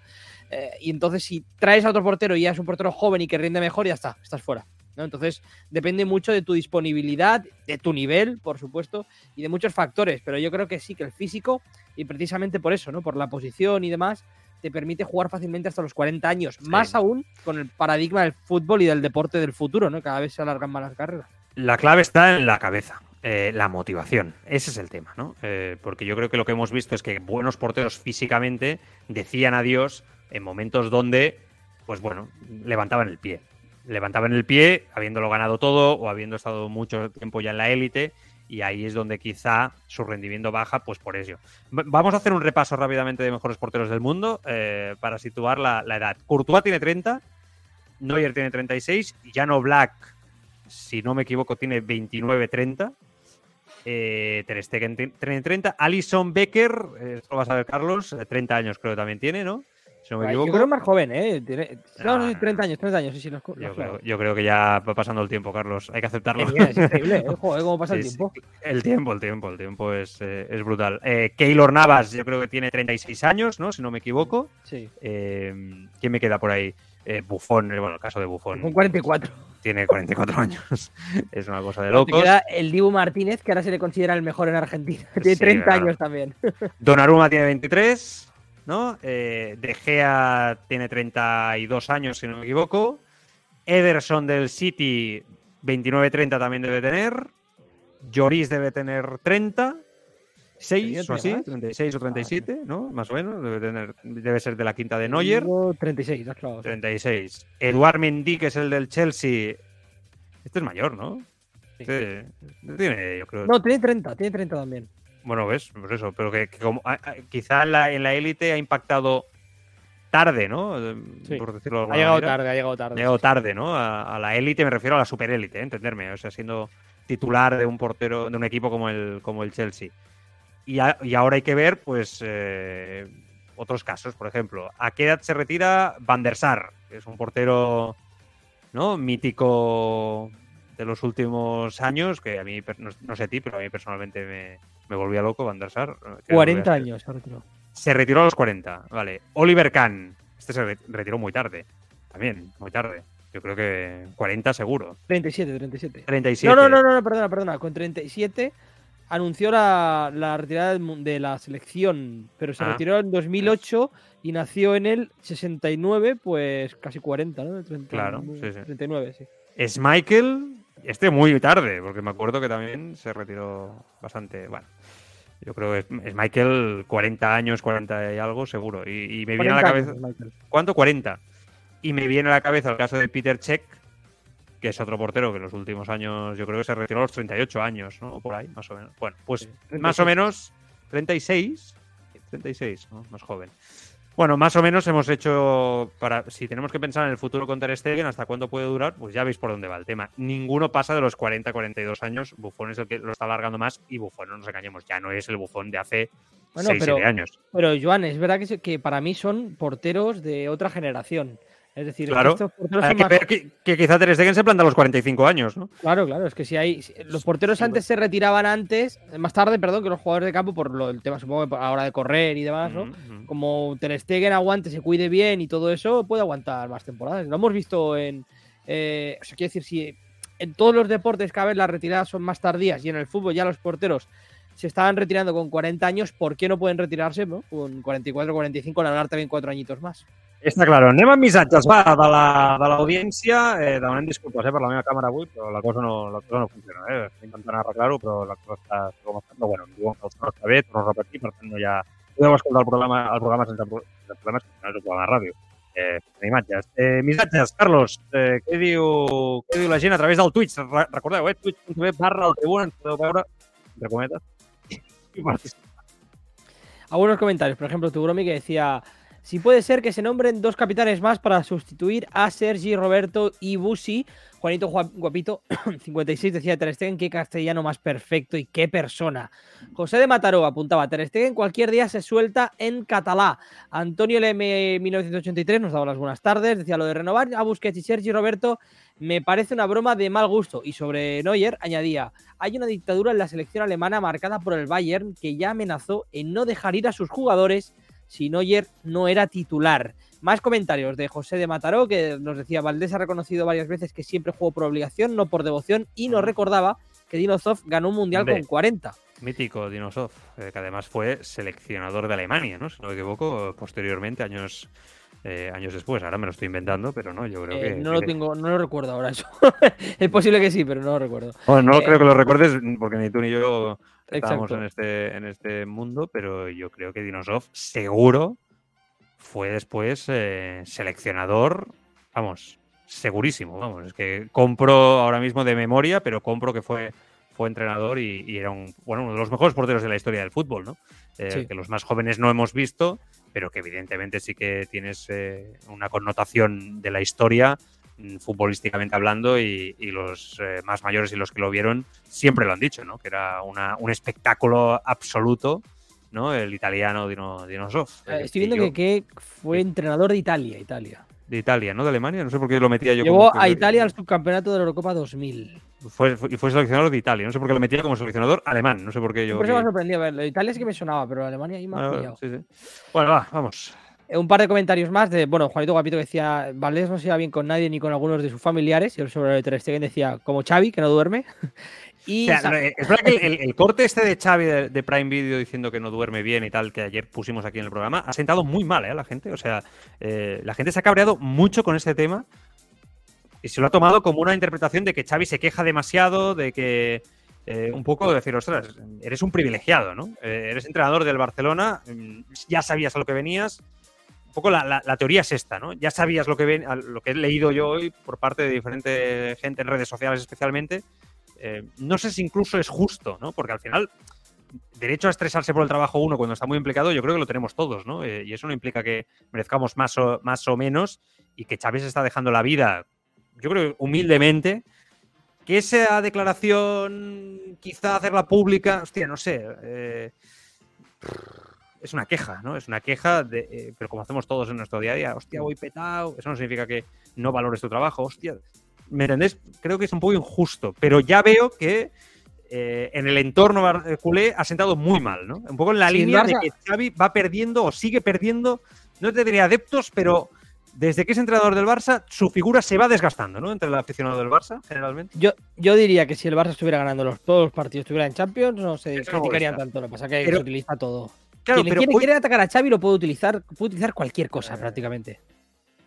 Eh, y entonces, si traes a otro portero y ya es un portero joven y que rinde mejor, ya está, estás fuera. ¿no? Entonces, depende mucho de tu disponibilidad, de tu nivel, por supuesto, y de muchos factores. Pero yo creo que sí, que el físico, y precisamente por eso, ¿no? Por la posición y demás, te permite jugar fácilmente hasta los 40 años. Más aún con el paradigma del fútbol y del deporte del futuro, ¿no? Cada vez se alargan más las carreras. La clave está en la cabeza, eh, la motivación. Ese es el tema, ¿no? Eh, porque yo creo que lo que hemos visto es que buenos porteros físicamente decían adiós en momentos donde, pues bueno, levantaban el pie. Levantaban el pie habiéndolo ganado todo o habiendo estado mucho tiempo ya en la élite y ahí es donde quizá su rendimiento baja, pues por ello. Vamos a hacer un repaso rápidamente de mejores porteros del mundo eh, para situar la, la edad. Courtois tiene 30, Neuer tiene 36, Jano Black si no me equivoco, tiene 29-30. Eh, Ter Stegen ti- tiene 30. Alison Becker, eh, esto lo vas a ver, Carlos, eh, 30 años creo que también tiene, ¿no? si no me Yo equivoco. creo más joven, ¿eh? Tiene... No, Ah, no, no, 30 no. años, 30 años, sí, sí, los, los Yo creo, yo creo que ya va pasando el tiempo, Carlos. Hay que aceptarlo. Es increíble, *laughs* ¿eh? Joder, cómo pasa el tiempo. El tiempo, el tiempo, el tiempo es, eh, es brutal. Eh, Keylor Navas, yo creo que tiene 36 años, ¿no? Si no me equivoco. Sí. Eh, ¿Quién me queda por ahí? Eh, eh, bueno, el caso de Buffon. Con 44. Tiene 44 años. *laughs* es una cosa de locos. queda el Dibu Martínez, que ahora se le considera el mejor en Argentina. *laughs* Tiene Sí, 30 claro. años también. *laughs* Donnarumma tiene 23, ¿no? Eh, De Gea tiene 32 años, si no me equivoco. Ederson del City, 29-30 también debe tener. Lloris debe tener 30. 6 o así, más? 36 o 37, ¿no? Más o menos. Debe, tener, debe ser de la quinta de Neuer. Dibu, 36, has clavado. 36. Eduard Mendy, que es el del Chelsea. Este es mayor, ¿no? Sí. Este tiene, yo creo. No, tiene 30, tiene 30 también. Bueno, ves, pues eso, pero que, que como, a- a- quizá en la, en la élite ha impactado tarde, ¿no? Sí. Por decirlo de Ha llegado manera. tarde, ha llegado Ha tarde. llegado tarde, ¿no? A, a la élite me refiero a la superélite, ¿eh? entenderme. O sea, siendo titular de un portero, de un equipo como el, como el Chelsea. Y, a- y ahora hay que ver, pues, eh, otros casos. Por ejemplo, ¿a qué edad se retira Van der Sar? Que es un portero, ¿no? Mítico de los últimos años, que a mí, no, no sé a ti, pero a mí personalmente me, me volvía loco Van der Sar. ¿Qué edad 40 volvía a ser? años, se retiró. Se retiró a los 40, vale. Oliver Kahn, este se re- retiró muy tarde. También, muy tarde. Yo creo que 40 seguro. 37, 37. 37. No, no, no, no, no, perdona, perdona. Con 37 anunció la, la retirada de la selección, pero se Ah. retiró en 2008 y nació en el 69, pues casi 40, ¿no? 30, Claro, sí, sí. 39, sí. Es Michael, este muy tarde, porque me acuerdo que también se retiró bastante. Bueno, yo creo que es, Michael 40 años, 40 y algo, seguro. Y, y me viene a la 40 cabeza. años. ¿Cuánto? 40. Y me viene a la cabeza el caso de Peter Check, que es otro portero que en los últimos años yo creo que se retiró a los 38 años, ¿no? Por ahí, más o menos. Bueno, pues Sí, más o 36. menos 36. 36, ¿no? Más joven. Bueno, más o menos hemos hecho, para si tenemos que pensar en el futuro con Ter Stegen, hasta cuándo puede durar, pues ya veis por dónde va el tema. Ninguno pasa de los 40, 42 años. Buffon es el que lo está alargando más y Buffon, no nos engañemos, ya no es el Buffon de hace Bueno, 6, pero- 7 años. Pero, Joan, es verdad que, que para mí son porteros de otra generación. Es decir, Claro. estos porteros Hay que más ver que, que quizá Ter Stegen se planta a los 45 años, ¿no? Claro, claro, es que si hay. si- Los porteros sí, antes se retiraban antes, más tarde, perdón, que los jugadores de campo por lo, el tema, supongo, a la hora de correr y demás, ¿no? Como Ter Stegen aguante, se cuide bien y todo eso, puede aguantar más temporadas. Lo hemos visto en. eh, o sea, quiero decir, si en todos los deportes cada vez las retiradas son más tardías y en el fútbol ya los porteros se estaban retirando con 40 años, ¿por qué no pueden retirarse ¿no? con 44, 45, alargar también cuatro añitos más? Està clar. Anem amb missatges, va, de la- de l'audiència. La, eh, demanem disculpes eh, per la meva càmera avui, però la cosa no, la cosa no funciona. Eh? Estic intentant arreglar-ho, però la cosa està, com està. Però bueno, em diuen que el son està bé, torno a repetir, per tant no hi ha... Podeu escoltar el programa, el programa sense, sense problemes, no és un programa de ràdio. Eh, imatges. Eh, missatges, Carlos, eh, què, diu, què diu la gent a través del Twitch? Re recordeu, eh? twitch.tv barra el tribuna, ens podeu veure, entre cometes. Algunos comentarios. Por ejemplo, Tugromi que decía: Si puede ser que se nombren dos capitanes más para sustituir a Sergi Roberto y Busi. Juanito Gua- Guapito, *coughs* 56, decía Ter Stegen, qué castellano más perfecto y qué persona. José de Mataró apuntaba, Ter Stegen cualquier día se suelta en catalá. Antonio LM 1983 nos daba las buenas tardes, decía lo de renovar a Busquets y Sergi Roberto me parece una broma de mal gusto. Y sobre Neuer añadía, hay una dictadura en la selección alemana marcada por el Bayern que ya amenazó en no dejar ir a sus jugadores si Neuer no era titular. Más comentarios de José de Mataró, que nos decía, Valdés ha reconocido varias veces que siempre jugó por obligación, no por devoción, y nos recordaba que Dino Zoff ganó un mundial Hombre. con 40. Mítico Dinosov, eh, que además fue seleccionador de Alemania, ¿no? Si no me equivoco, posteriormente, años, eh, años después. Ahora me lo estoy inventando, pero no, yo creo Eh, que. no lo tengo, no lo recuerdo ahora eso. *laughs* es posible que sí, pero no lo recuerdo. Bueno, no eh, creo que lo recuerdes, porque ni tú ni yo estábamos en este, en este mundo, pero yo creo que Dinosov seguro fue después eh, seleccionador, vamos, segurísimo, vamos, es que compro ahora mismo de memoria, pero compro que fue, fue entrenador y, y era un, bueno, uno de los mejores porteros de la historia del fútbol, ¿no? Eh, Sí. Que los más jóvenes no hemos visto, pero que evidentemente sí que tienes eh, una connotación de la historia futbolísticamente hablando y, y los eh, más mayores y los que lo vieron siempre lo han dicho, ¿no? Que era una- un espectáculo absoluto ¿no? El italiano Dino, Dinosov. Eh, estoy viendo que, que, fue entrenador de Italia, Italia. De Italia, ¿no? De Alemania, no sé por qué lo metía yo. Llevó a Italia al *laughs* subcampeonato de la Eurocopa 2000. Fue, y fue seleccionador de Italia, no sé por qué lo metía como seleccionador alemán, no sé por qué yo. Por eso me sorprendía verlo. Italia sí que me sonaba, pero Alemania ahí me ha bueno, sí, sí. bueno, va, vamos. Un par de comentarios más de, bueno, Juanito Guapito decía, Valdés no se va bien con nadie ni con algunos de sus familiares, y sobre el Ter Stegen decía, como Xavi, que no duerme. *laughs* Y o sea, es verdad que el, el, corte este de Xavi de, de, Prime Video diciendo que no duerme bien y tal, que ayer pusimos aquí en el programa, ha sentado muy mal ¿eh? a la gente. O sea, eh, la gente se ha cabreado mucho con este tema y se lo ha tomado como una interpretación de que Xavi se queja demasiado, de que eh, un poco de decir, ostras, eres un privilegiado, ¿no? Eh, eres entrenador del Barcelona, mm, ya sabías a lo que venías. Un poco la, la, teoría es esta, ¿no? Ya sabías lo que, ven, lo que he leído yo hoy por parte de diferente gente en redes sociales especialmente, eh, no sé si incluso es justo, ¿no? Porque al final, derecho a estresarse por el trabajo uno cuando está muy implicado, yo creo que lo tenemos todos, ¿no? Eh, y eso no implica que merezcamos más o, más o menos y que Chávez está dejando la vida, yo creo humildemente. Que esa declaración, quizá hacerla pública, hostia, no sé. Eh, es una queja, ¿no? Es una queja, de, eh, pero como hacemos todos en nuestro día a día, hostia, voy petado, eso no significa que no valores tu trabajo, hostia, ¿Me entendés? Creo que es un poco injusto, pero ya veo que eh, en el entorno culé ha sentado muy mal, ¿no? Un poco en la sí, línea de que Xavi va perdiendo o sigue perdiendo, no te diría adeptos, pero desde que es entrenador del Barça, su figura se va desgastando, ¿no? Entre el aficionado del Barça, generalmente. Yo, yo diría que si el Barça estuviera ganando los, todos los partidos, estuviera en Champions, no se criticarían tanto. Lo que pasa es que pero, se utiliza todo. Claro, Quien pero quiere, hoy... quiere, atacar a Xavi lo puede utilizar, puede utilizar cualquier cosa prácticamente.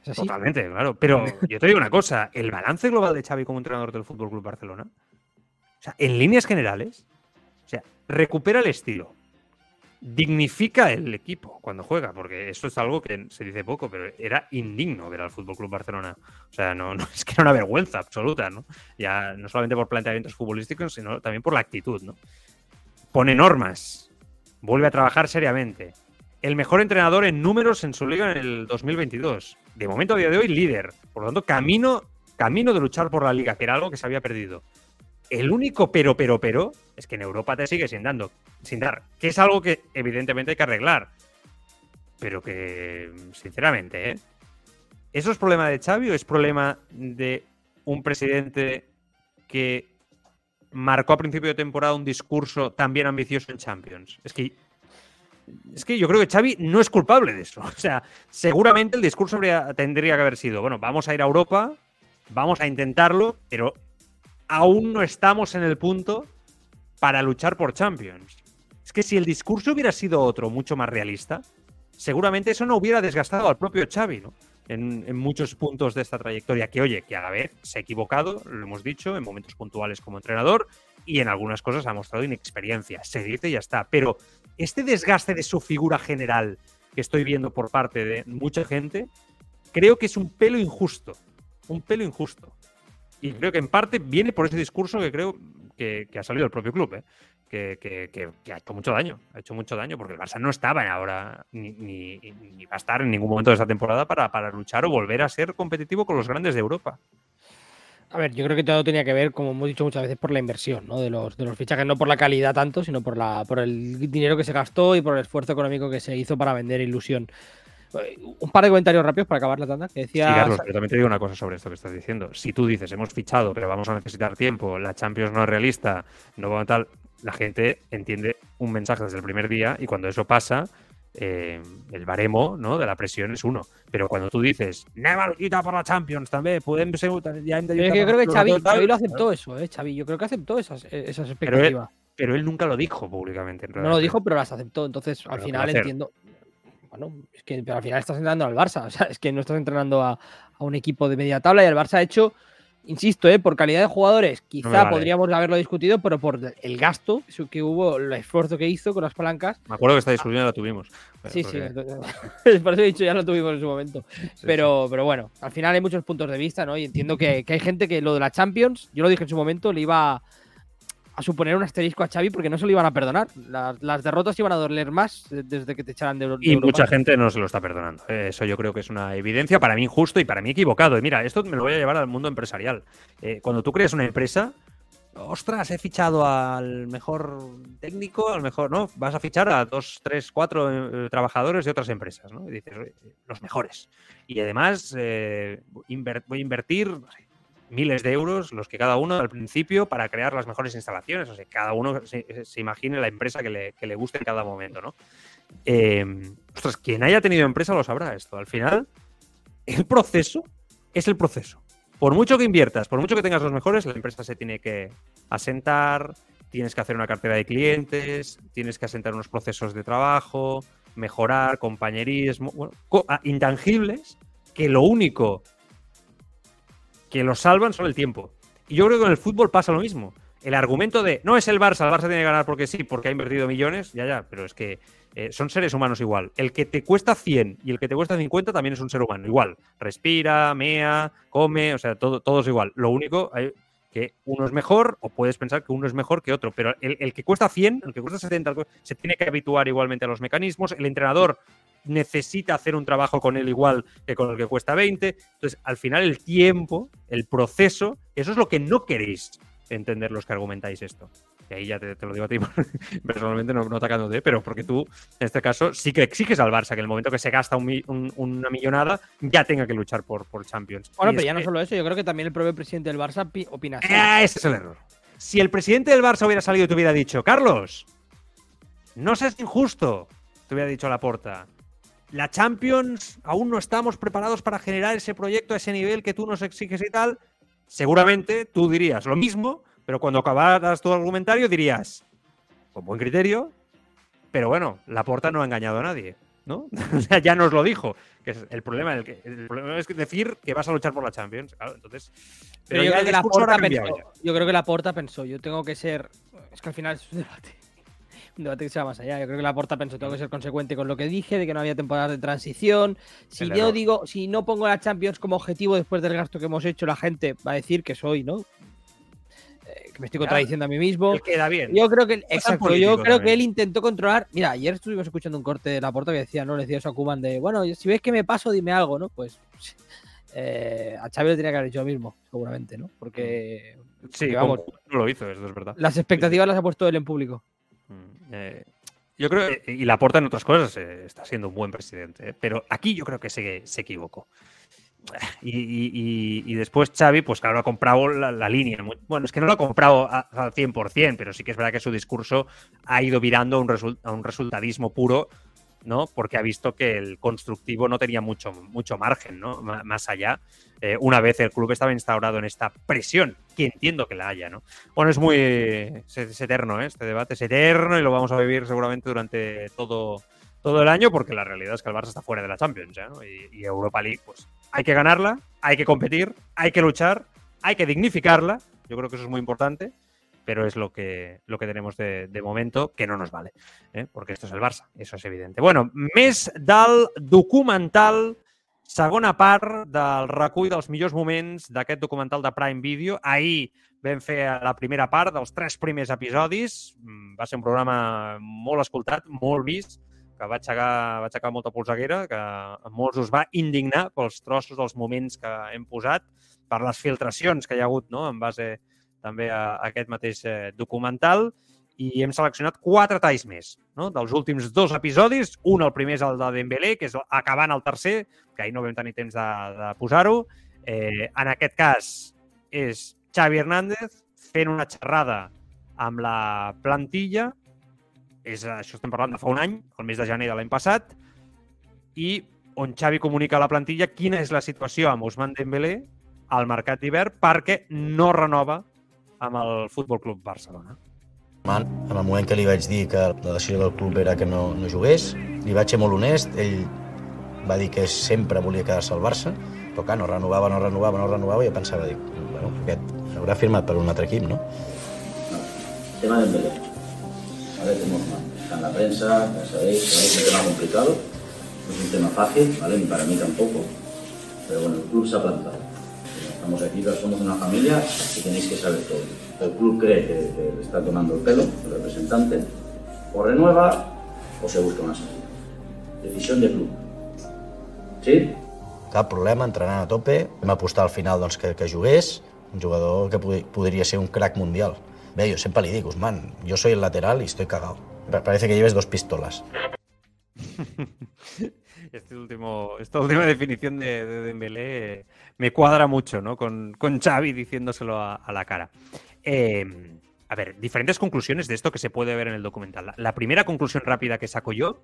Totalmente, claro. Pero yo te digo una cosa, el balance global de Xavi como entrenador del Fútbol Club Barcelona, o sea, en líneas generales, o sea, recupera el estilo, dignifica el equipo cuando juega, porque eso es algo que se dice poco, pero era indigno ver al Fútbol Club Barcelona. O sea, no, no, *laughs* es que era una vergüenza absoluta, ¿no? Ya no solamente por planteamientos futbolísticos, sino también por la actitud, ¿no? Pone normas, vuelve a trabajar seriamente. El mejor entrenador en números en su liga en el 2022. De momento, a día de hoy, líder. Por lo tanto, camino, camino de luchar por la liga, que era algo que se había perdido. El único pero, pero, pero, es que en Europa te sigue sin, dando, sin dar. Que es algo que evidentemente hay que arreglar. Pero que, sinceramente, ¿eh? ¿eso es problema de Xavi o es problema de un presidente que marcó a principio de temporada un discurso también ambicioso en Champions? Es que es que yo creo que Xavi no es culpable de eso. *laughs* O sea, seguramente el discurso tendría que haber sido, bueno, vamos a ir a Europa, vamos a intentarlo, pero aún no estamos en el punto para luchar por Champions. Es que si el discurso hubiera sido otro, mucho más realista, seguramente eso no hubiera desgastado al propio Xavi, ¿no? En, muchos puntos de esta trayectoria, que oye, que a la vez se ha equivocado, lo hemos dicho, en momentos puntuales como entrenador, y en algunas cosas ha mostrado inexperiencia. Se dice y ya está. Pero este desgaste de su figura general que estoy viendo por parte de mucha gente, creo que es un pelo injusto. Un pelo injusto. Y creo que en parte viene por ese discurso que creo que, ha salido del propio club, ¿eh? que, que, que, ha hecho mucho daño. Ha hecho mucho daño porque el Barça no estaba ahora ni, ni, ni va a estar en ningún momento de esta temporada para, para luchar o volver a ser competitivo con los grandes de Europa. A ver, yo creo que todo tenía que ver, como hemos dicho muchas veces, por la inversión, ¿no? De los, de los fichajes, no por la calidad tanto, sino por, la, por el dinero que se gastó y por el esfuerzo económico que se hizo para vender ilusión. Un par de comentarios rápidos para acabar la tanda. Que decía... Sí, Carlos, pero también te digo una cosa sobre esto que estás diciendo. Si tú dices, hemos fichado, pero vamos a necesitar tiempo, la Champions no es realista, no va a tal, la gente entiende un mensaje desde el primer día y cuando eso pasa, eh, el baremo ¿no? de la presión es uno. Pero cuando tú dices, Neva luchita por la Champions también, pueden ser. Ya yo creo que Xavi, Xavi, lo aceptó eso, ¿eh? Xavi, yo creo que aceptó esas, esas expectativas. Pero él, pero él, nunca lo dijo públicamente. no lo dijo, pero las aceptó. Entonces, al final entiendo. Bueno, es que pero al final estás entrenando al Barça. *laughs* O sea, es que no estás entrenando a, a un equipo de media tabla y el Barça ha hecho insisto, ¿eh? por calidad de jugadores, quizá no vale. podríamos haberlo discutido, pero por el gasto que hubo, el esfuerzo que hizo con las palancas. Me acuerdo que esta discusión la tuvimos. Sí, porque... sí, *laughs* por eso he dicho, ya lo tuvimos en su momento. Sí, pero, sí. pero bueno, al final hay muchos puntos de vista, ¿no? Y entiendo que, que, hay gente que lo de la Champions, yo lo dije en su momento, le iba a suponer un asterisco a Xavi porque no se lo iban a perdonar. Las, las derrotas iban a doler más desde que te echaran de, de Y Europa. mucha gente no se lo está perdonando. Eso yo creo que es una evidencia para mí injusto y para mí equivocado. Y mira, esto me lo voy a llevar al mundo empresarial. Eh, cuando tú creas una empresa, ostras, he fichado al mejor técnico, al mejor, ¿no? Vas a fichar a dos, tres, cuatro eh, trabajadores de otras empresas, ¿no? Y dices, los mejores. Y además eh, voy a invertir miles de euros, los que cada uno al principio, para crear las mejores instalaciones. O sea, cada uno se, imagine la empresa que le, que le, guste en cada momento, ¿no? Eh, ostras, quien haya tenido empresa lo sabrá esto. Al final, el proceso es el proceso por mucho que inviertas, por mucho que tengas los mejores, la empresa se tiene que asentar, tienes que hacer una cartera de clientes, tienes que asentar unos procesos de trabajo, mejorar, compañerismo, bueno, ah, intangibles que lo único que los salvan son el tiempo. Y yo creo que con el fútbol pasa lo mismo. El argumento de no es el Barça, el Barça tiene que ganar porque sí, porque ha invertido millones, ya, ya, pero es que eh, son seres humanos igual. El que te cuesta 100 y el que te cuesta 50 también es un ser humano, igual. Respira, mea, come, o sea, todo, todo es igual. Lo único hay que uno es mejor o puedes pensar que uno es mejor que otro, pero el, que cuesta 100, el que cuesta 70, se tiene que habituar igualmente a los mecanismos. El entrenador necesita hacer un trabajo con él igual que con el que cuesta 20. Entonces, al final, el tiempo, el proceso, eso es lo que no queréis entender los que argumentáis esto y ahí ya te, lo digo a ti *laughs* personalmente, no, no atacándote, pero porque tú, en este caso, sí que exiges al Barça que en el momento que se gasta una millonada ya tenga que luchar por, por Champions. Bueno, pero ya no solo eso, yo creo que también el propio presidente del Barça opina así. Eh, ese es el error. Si el presidente del Barça hubiera salido y te hubiera dicho, Carlos, no seas injusto, te hubiera dicho a la porta. La Champions aún no estamos preparados para generar ese proyecto a ese nivel que tú nos exiges y tal. Seguramente tú dirías lo mismo, pero cuando acabaras tu argumentario dirías, con buen criterio, pero bueno, la porta no ha engañado a nadie, ¿no? *laughs* ya nos lo dijo. Que es el problema, el, que, el problema es decir que vas a luchar por la Champions. Claro, entonces. Pero, yo, creo que la porta pensó, yo creo que la porta pensó, yo tengo que ser. Es que al final es un debate. Un debate que se va más allá. Yo creo que la porta pensó, tengo que ser consecuente con lo que dije, de que no había temporada de transición. Si yo digo, si no pongo la Champions como objetivo después del gasto que hemos hecho, la gente va a decir que soy, ¿no? que me estoy contradiciendo a mí mismo. queda bien. Yo creo que, exacto, yo creo que él intentó controlar. Mira, ayer estuvimos escuchando un corte de la puerta que decía, ¿no? Le decía eso a Kuman de, bueno, si ves que me paso, dime algo, ¿no? Pues *laughs* eh, a Xavi le tenía que haber dicho lo mismo, seguramente, ¿no? Porque. Sí, vamos. No lo hizo, eso es verdad. Las expectativas las ha puesto él en público. Mm, eh, yo creo, y la porta en otras cosas eh, está siendo un buen presidente, pero aquí yo creo que se, equivocó. *sighs* Y, después Xavi, pues claro, ha comprado la, línea. Bueno, es que no lo ha comprado al 100%, pero sí que es verdad que su discurso ha ido virando a un resultadismo puro, ¿no? Porque ha visto que el constructivo no tenía mucho, mucho margen, ¿no? más allá, eh, una vez el club estaba instaurado en esta presión, que entiendo que la haya, ¿no? Bueno, es muy... eterno, ¿eh? Este debate es eterno y lo vamos a vivir seguramente durante todo todo el año, porque la realidad es que el Barça está fuera de la Champions ¿ya? y, Europa League, pues hay que ganarla, hay que competir, hay que luchar, hay que dignificarla. Yo creo que eso es muy importante, pero es lo que, lo que tenemos de, momento que no nos vale, ¿eh? porque esto es el Barça, eso es evidente. Bueno, mes del documental, segona part del recull dels millors moments d'aquest documental de Prime Video. Ahir vam fer la primera part dels tres primers episodis. Mm, va ser un programa molt escoltat, molt vist, que va aixecar, va aixecar molta polseguera, que a molts us va indignar pels trossos, els moments que hem posat, per les filtracions que hi ha hagut no? en base també a, a aquest mateix eh, documental i hem seleccionat quatre talls més no? dels últims dos episodis. Un, el primer és el de Dembélé, que és acabant el tercer, que ahir no vam tenir temps de, de posar-ho. Eh, en aquest cas és Xavi Hernández fent una xerrada amb la plantilla és, això estem parlant de fa un any, el mes de gener de l'any passat, i on Xavi comunica a la plantilla quina és la situació amb Ousmane Dembélé al mercat d'hivern perquè no renova amb el Futbol Club Barcelona. En el moment que li vaig dir que la decisió del club era que no, no jugués, li vaig ser molt honest, ell va dir que sempre volia quedar-se al Barça, però clar, no renovava, no renovava, no renovava, i jo pensava, dic, bueno, aquest haurà firmat per un altre equip, no? Tema Dembélé. ¿vale? Tenemos está en la prensa, ya sabéis, es un tema complicado, no es un tema fácil, ¿vale? Ni para mí tampoco, pero bueno, el club se ha plantado. Estamos aquí, somos una familia y tenéis que saber todo. El club cree que, que le está tomando el pelo, el representante, o renueva o se busca una salida. Decisión del club. ¿Sí? Cap problema, entrenant a tope. Vam apostar al final doncs, que, que jugués, un jugador que pod podria ser un crack mundial. Bé, jo sempre li dic, Usman, jo soy el lateral y estoy cagado. Parece que lleves dos pistolas. *laughs* Este último, esta última definición de, de Dembélé eh, me cuadra mucho, ¿no? Con, con Xavi diciéndoselo a, la cara. Eh, a ver, diferentes conclusiones de esto que se puede ver en el documental. La, la primera conclusión rápida que saco yo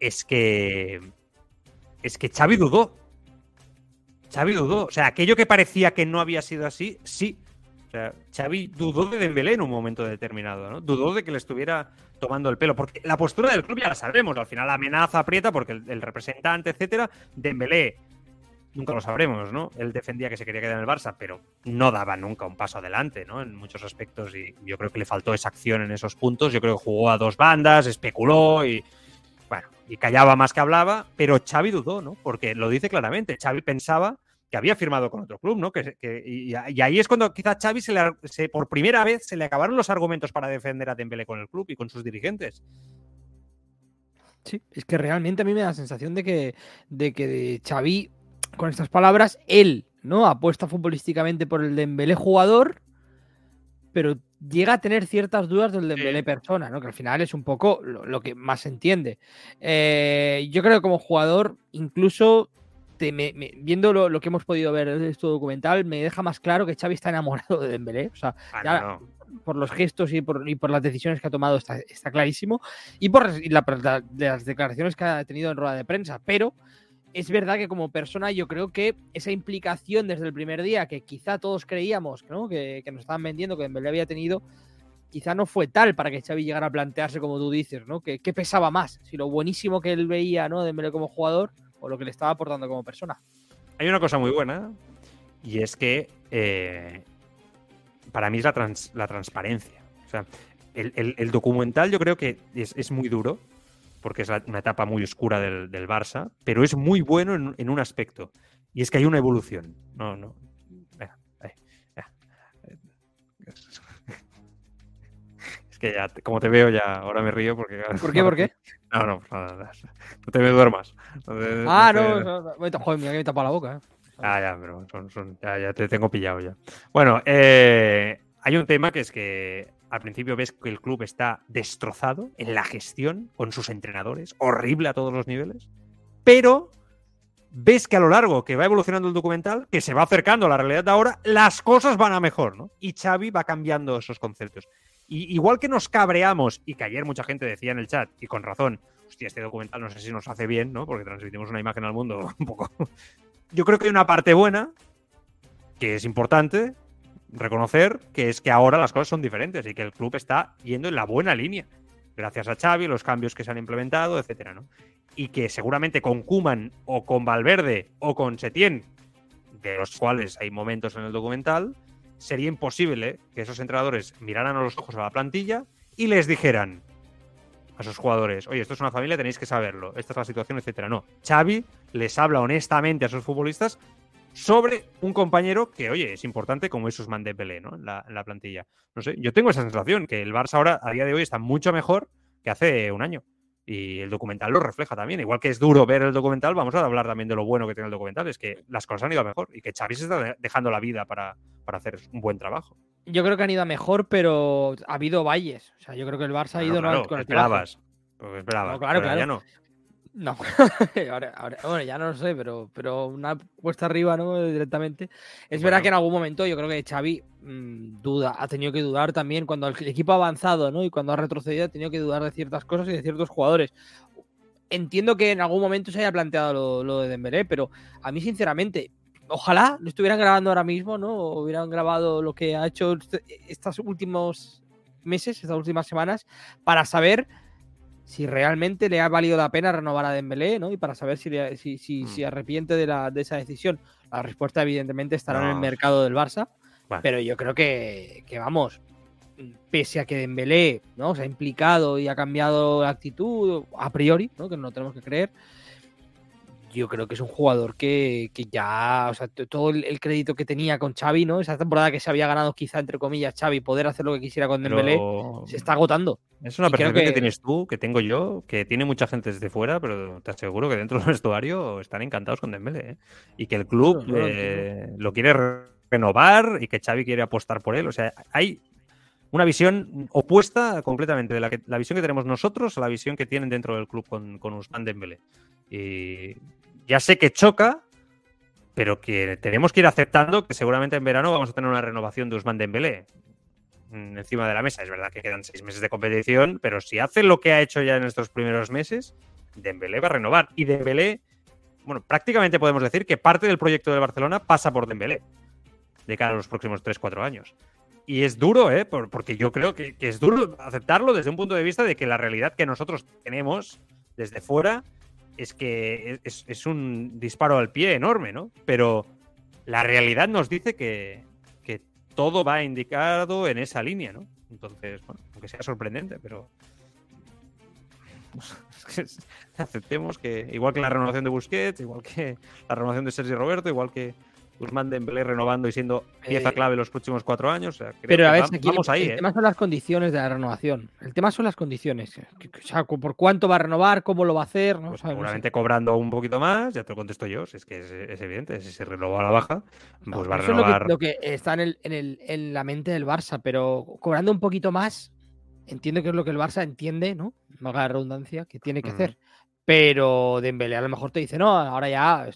es que es que Xavi dudó. Xavi dudó. O sea, aquello que parecía que no había sido así, sí. O sea, Xavi dudó de Dembélé en un momento determinado, ¿no? Dudó de que le estuviera tomando el pelo. Porque la postura del club ya la sabemos. Al final la amenaza aprieta porque el, el representante, etcétera, Dembélé nunca lo sabremos, ¿no? Él defendía que se quería quedar en el Barça, pero no daba nunca un paso adelante, ¿no? En muchos aspectos y yo creo que le faltó esa acción en esos puntos. Yo creo que jugó a dos bandas, especuló y bueno, y callaba más que hablaba, pero Xavi dudó, ¿no? Porque lo dice claramente, Xavi pensaba que había firmado con otro club, ¿no? Que, y, ahí es cuando quizá Xavi se le, se, por primera vez se le acabaron los argumentos para defender a Dembélé con el club y con sus dirigentes. Sí, es que realmente a mí me da la sensación de que, de que Xavi, con estas palabras, él, ¿no? Apuesta futbolísticamente por el Dembélé jugador, pero llega a tener ciertas dudas del Dembélé sí. persona, ¿no? Que al final es un poco lo, lo que más se entiende. Eh, yo creo que como jugador, incluso te, me, me, viendo lo, lo, que hemos podido ver en este documental, me deja más claro que Xavi está enamorado de Dembélé. O sea, ah, ya, no. por los gestos y por, y por, las decisiones que ha tomado está, está clarísimo. Y por la, la, de las declaraciones que ha tenido en rueda de prensa. Pero es verdad que como persona yo creo que esa implicación desde el primer día que quizá todos creíamos ¿no? que, nos estaban vendiendo, que Dembélé había tenido, quizá no fue tal para que Xavi llegara a plantearse como tú dices, ¿no? Que, pesaba más, si lo buenísimo que él veía, ¿no? Dembélé como jugador o lo que le estaba aportando como persona. Hay una cosa muy buena y es que eh, para mí es la, trans, la transparencia. O sea, el, documental yo creo que es muy duro porque es la, una etapa muy oscura del, del, Barça, pero es muy bueno en, en, un aspecto y es que hay una evolución. No, no. *laughs* Es que ya, como te veo, ya ahora me río porque. ¿Por qué? ¿Por qué? No, no, no, no te me duermas. No te, ah, no, te... no, no, Joder, mira que me tapa la boca. ¿eh? Ah, ya, pero son, son, ya, ya, te tengo pillado ya. Bueno, eh, hay un tema que es que al principio ves que el club está destrozado en la gestión con sus entrenadores, horrible a todos los niveles, pero ves que a lo largo que va evolucionando el documental, que se va acercando a la realidad de ahora, las cosas van a mejor, ¿no? Y Xavi va cambiando esos conceptos. Y igual que nos cabreamos, y que ayer mucha gente decía en el chat, y con razón, hostia, este documental no sé si nos hace bien, ¿no? Porque transmitimos una imagen al mundo *laughs* un poco. Yo creo que hay una parte buena, que es importante reconocer, que es que ahora las cosas son diferentes y que el club está yendo en la buena línea. Gracias a Xavi, los cambios que se han implementado, etcétera, ¿no? Y que seguramente con Kuman o con Valverde o con Setién, de los cuales hay momentos en el documental, sería imposible que esos entrenadores miraran a los ojos a la plantilla y les dijeran a sus jugadores, oye, esto es una familia, tenéis que saberlo, esta es la situación, etcétera. No, Xavi les habla honestamente a sus futbolistas sobre un compañero que, oye, es importante como es Usman Dembélé, ¿no? En la, en la plantilla. No sé, yo tengo esa sensación que el Barça ahora, a día de hoy, está mucho mejor que hace un año. Y el documental lo refleja también. Igual que es duro ver el documental, vamos a hablar también de lo bueno que tiene el documental. Es que las cosas han ido mejor y que Xavi se está dejando la vida para, para hacer un buen trabajo. Yo creo que han ido mejor, pero ha habido valles. O sea, yo creo que el Barça ha ido claro, no, con el esperabas. Pues esperabas. No, claro, claro. Ya no. No, *laughs* ahora, ahora, bueno, ya no lo sé, pero, pero una puesta arriba, ¿no? Directamente. Es bueno. verdad que en algún momento yo creo que Xavi mmm, duda, ha tenido que dudar también cuando el equipo ha avanzado, ¿no? Y cuando ha retrocedido ha tenido que dudar de ciertas cosas y de ciertos jugadores. Entiendo que en algún momento se haya planteado lo, lo de Dembélé, pero a mí sinceramente, ojalá lo estuvieran grabando ahora mismo, ¿no? O hubieran grabado lo que ha hecho estos últimos meses, estas últimas semanas, para saber si realmente le ha valido la pena renovar a Dembélé, ¿no? Y para saber si, le, si, si, mm. si, arrepiente de, la, de esa decisión. La respuesta, evidentemente, estará no. en el mercado del Barça. Pero yo creo que, que, vamos, pese a que Dembélé ¿no? se ha implicado y ha cambiado la actitud, a priori, ¿no? que no lo tenemos que creer, yo creo que es un jugador que, que ya, o sea, todo el, el, crédito que tenía con Xavi, ¿no? Esa temporada que se había ganado quizá, entre comillas, Xavi, poder hacer lo que quisiera con Dembélé, pero... se está agotando. Es una percepción que... que... tienes tú, que tengo yo, que tiene mucha gente desde fuera, pero te aseguro que dentro del vestuario están encantados con Dembélé, ¿eh? Y que el club no, no, eh, lo quiere renovar y que Xavi quiere apostar por él. O sea, hay una visión opuesta completamente de la, que, la visión que tenemos nosotros a la visión que tienen dentro del club con, con Usman Dembélé. Y ya sé que choca, pero que tenemos que ir aceptando que seguramente en verano vamos a tener una renovación de Usman Dembélé mm, encima de la mesa. Es verdad que quedan seis meses de competición, pero si hace lo que ha hecho ya en estos primeros meses, Dembélé va a renovar. Y Dembélé, bueno, prácticamente podemos decir que parte del proyecto del Barcelona pasa por Dembélé de cara a los próximos 3-4 años. Y es duro, ¿eh? porque yo creo que, es duro aceptarlo desde un punto de vista de que la realidad que nosotros tenemos desde fuera es que es, un disparo al pie enorme, ¿no? Pero la realidad nos dice que, que todo va indicado en esa línea, ¿no? Entonces, bueno, aunque sea sorprendente, pero *laughs* aceptemos que, igual que la renovación de Busquets, igual que la renovación de Sergio Roberto, igual que Guzmán Dembélé renovando y siendo pieza Eh, clave los próximos cuatro años. o sea, creo Pero a ver, vamos el, ahí, el ¿eh? tema son las condiciones de la renovación. El tema son las condiciones. O sea, por cuánto va a renovar, cómo lo va a hacer, ¿no? Pues O sea, no sé. seguramente cobrando un poquito más, ya te lo contesto yo, si es que es, es evidente, si se renovó a la baja, No, pues va a eso es lo que, renovar. lo que está en, el, en, el- en la mente del Barça, pero cobrando un poquito más, entiendo que es lo que el Barça entiende, ¿no? Valga la redundancia, que tiene que hacer. Pero Dembélé a lo mejor te dice, no, ahora ya,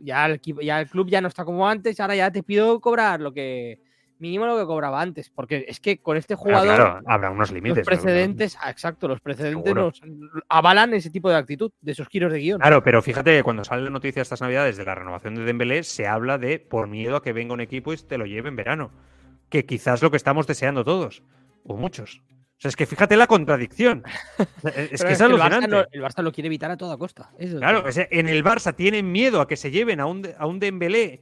ya, el, equipo- ya el club ya no está como antes, ahora ya te pido cobrar lo que mínimo lo que cobraba antes, porque es que con este jugador claro, habrá unos límites. los precedentes, ah, exacto, los precedentes nos avalan ese tipo de actitud, de esos giros de guion. Claro, pero fíjate que cuando sale la noticia estas navidades de la renovación de Dembélé, se habla de por miedo a que venga un equipo y te lo lleve en verano. Que quizás lo que estamos deseando todos, o muchos. O sea, es que fíjate la contradicción. *laughs* Es que es el, Barça alucinante. lo, el Barça lo quiere evitar a toda costa. es Claro, sea, en el Barça tienen miedo a que se lleven a un, a un Dembélé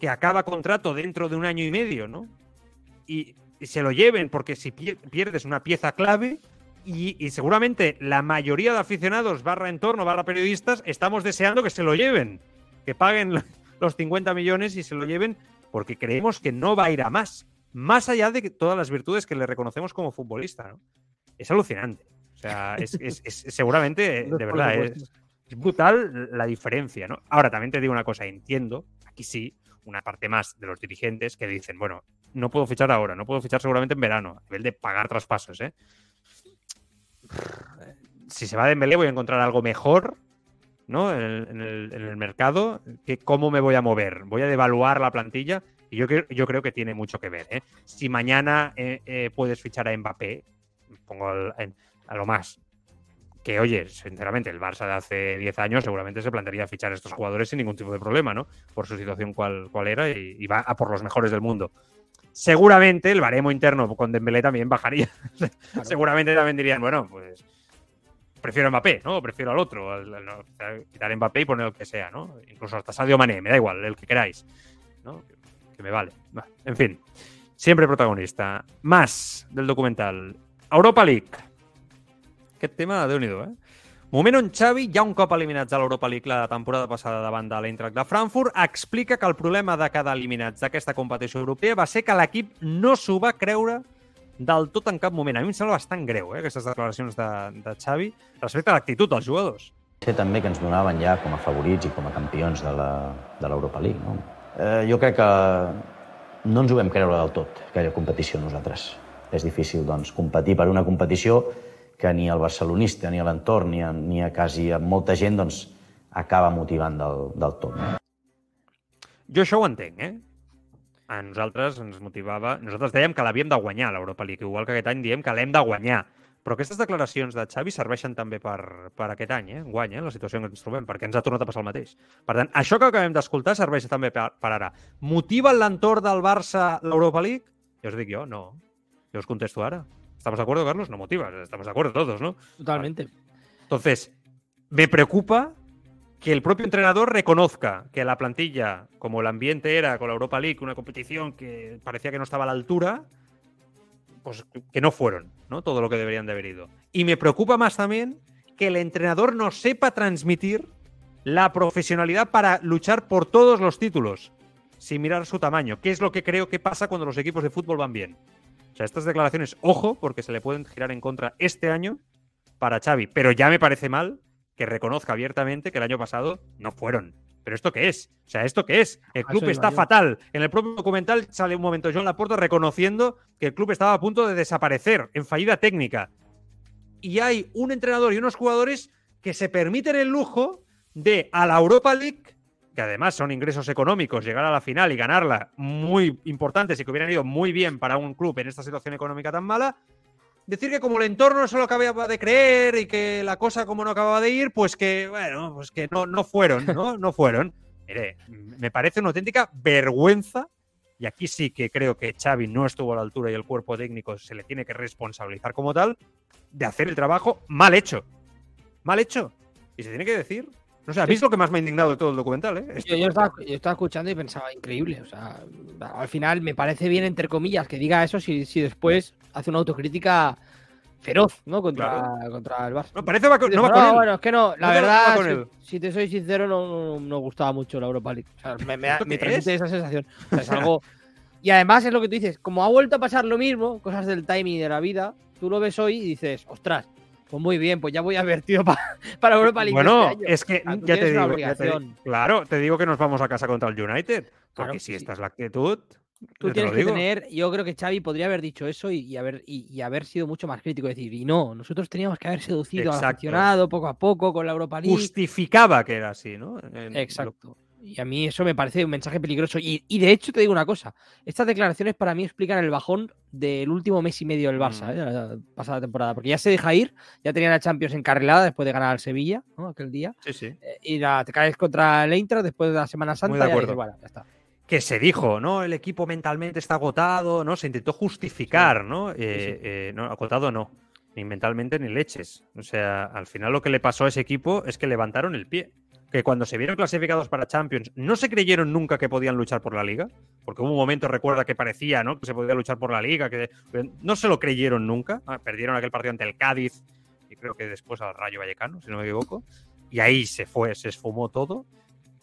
que acaba contrato dentro de un año y medio, ¿no? Y, y se lo lleven porque si pier- pierdes una pieza clave y, y seguramente la mayoría de aficionados, barra entorno, barra periodistas, estamos deseando que se lo lleven, que paguen lo- *laughs* los 50 millones y se lo lleven porque creemos que no va a ir a más, más allá de que todas las virtudes que le reconocemos como futbolista, ¿no? Es alucinante. O sea, es, es- es- *laughs* seguramente, de verdad, es, es brutal la diferencia, ¿no? Ahora, también te digo una cosa, entiendo, aquí sí, una parte más de los dirigentes que dicen, bueno, no puedo fichar ahora, no puedo fichar seguramente en verano, a nivel de pagar traspasos, ¿eh? Si se va de Dembélé voy a encontrar algo mejor, ¿no? En el, en el- en el mercado, que cómo me voy a mover, voy a devaluar la plantilla y yo, creo- yo creo que tiene mucho que ver, ¿eh? Si mañana eh, eh, puedes fichar a Mbappé, pongo en- a lo más, que oye, sinceramente, el Barça de hace 10 años seguramente se plantearía fichar a estos jugadores sin ningún tipo de problema, ¿no? Por su situación cual, cual era y, y va a por los mejores del mundo. Seguramente el baremo interno con Dembélé también bajaría. *laughs* Seguramente también dirían, bueno, pues prefiero a Mbappé, ¿no? Prefiero al otro, al, quitar a Mbappé y poner el que sea, ¿no? Incluso hasta Sadio Mané, me da igual, el que queráis, ¿no? Que, me vale. Va, En fin, siempre protagonista. Más del documental. Europa League. Aquest tema, déu nhi eh? Moment on Xavi, ja un cop eliminats a l'Europa League la temporada passada davant de l'Eintracht de Frankfurt, explica que el problema de quedar eliminats d'aquesta competició europea va ser que l'equip no s'ho va creure del tot en cap moment. A mi em sembla bastant greu, eh, aquestes declaracions de, de Xavi respecte a l'actitud dels jugadors. Ser també que ens donaven ja com a favorits i com a campions de la- de l'Europa League. No? Eh, jo crec que no ens ho vam creure del tot, aquella competició, nosaltres. És difícil doncs, competir per una competició que ni el barcelonista, ni a l'entorn, ni, a, ni a quasi a molta gent doncs, acaba motivant del, del tot. No? Jo això ho entenc, eh? A nosaltres ens motivava... Nosaltres dèiem que l'havíem de guanyar, l'Europa League, igual que aquest any diem que l'hem de guanyar. Però aquestes declaracions de Xavi serveixen també per, per aquest any, eh? Guany, eh? La situació en què ens trobem, perquè ens ha tornat a passar el mateix. Per tant, això que acabem d'escoltar serveix també per, per ara. Motiva l'entorn del Barça l'Europa League? Jo us dic jo, no. Jo us contesto ara. ¿Estamos de acuerdo, Carlos? No motiva. Estamos de acuerdo todos, ¿no? Totalmente. Entonces, me preocupa que el propio entrenador reconozca que la plantilla, como el ambiente era con la Europa League, una competición que parecía que no estaba a la altura, pues que no fueron, ¿no? Todo lo que deberían de haber ido. Y me preocupa más también que el entrenador no sepa transmitir la profesionalidad para luchar por todos los títulos, sin mirar su tamaño, que es lo que creo que pasa cuando los equipos de fútbol van bien. O sea, estas declaraciones, ojo, porque se le pueden girar en contra este año para Xavi, pero ya me parece mal que reconozca abiertamente que el año pasado no fueron ¿Pero esto qué es? O sea, ¿esto qué es? El club eso está fatal. En el propio documental sale un momento John Laporta reconociendo que el club estaba a punto de desaparecer, en fallida técnica. Y hay un entrenador y unos jugadores que se permiten el lujo de a la Europa League, que además son ingresos económicos, llegar a la final y ganarla muy importantes y que hubieran ido muy bien para un club en esta situación económica tan mala, decir que como el entorno no se lo acababa de creer y que la cosa como no acababa de ir, pues que, bueno, pues que no, no fueron, ¿no? No fueron. Mire, me parece una auténtica vergüenza y aquí sí que creo que Xavi no estuvo a la altura y el cuerpo técnico se le tiene que responsabilizar como tal de hacer el trabajo mal hecho. Mal hecho. Y se tiene que decir. No sé, ¿habéis lo que más me ha indignado de todo el documental? ¿eh? Yo, yo estaba, yo estaba escuchando y pensaba, increíble. O sea, al final me parece bien, entre comillas, que diga eso si, si después hace una autocrítica feroz, ¿no? Contra, contra el Barça. No, parece va con- no va No, con él. bueno, es que no, la No verdad, si, te soy sincero, no, no, gustaba mucho la Europa League. O sea, me, me, ¿Esto me transmite esa sensación. O sea, es *laughs* algo. Y además es lo que tú dices, como ha vuelto a pasar lo mismo, cosas del timing y de la vida, tú lo ves hoy y dices, ostras, pues muy bien, pues ya voy a ver, tío, *laughs* para Europa League. Bueno, este es que ya te, digo, ya te digo-. Claro, te digo que nos vamos a casa contra el United. Porque Claro, si sí. esta es la actitud. Tú tienes que tener, yo creo que Xavi podría haber dicho eso y, y haber, y, y haber sido mucho más crítico. Decir, y no, nosotros teníamos que haber seducido al Exacto. aficionado poco a poco con la Europa League. Justificaba que era así, ¿no? En- Exacto. Y a mí eso me parece un mensaje peligroso. Y, y de hecho te digo una cosa, estas declaraciones para mí explican el bajón del último mes y medio del Barça, Mm. ¿eh? de la pasada temporada. Porque ya se deja ir, ya tenían la Champions encarrilada después de ganar al Sevilla, ¿no? aquel día. Sí, sí. Eh, y la, te caes contra el Eintracht después de la Semana Santa. de y ya acuerdo. dices, bueno, ya está. que se dijo, ¿no? El equipo mentalmente está agotado, ¿no? Se intentó justificar, ¿no? Eh, eh, no, agotado no, ni mentalmente ni leches. O sea, al final lo que le pasó a ese equipo es que levantaron el pie. Que cuando se vieron clasificados para Champions, no se creyeron nunca que podían luchar por la liga. Porque hubo un momento, recuerda, que parecía, ¿no? Que se podía luchar por la liga, que no se lo creyeron nunca. Ah, Perdieron aquel partido ante el Cádiz y creo que después al Rayo Vallecano, si no me equivoco. Y ahí se fue, se esfumó todo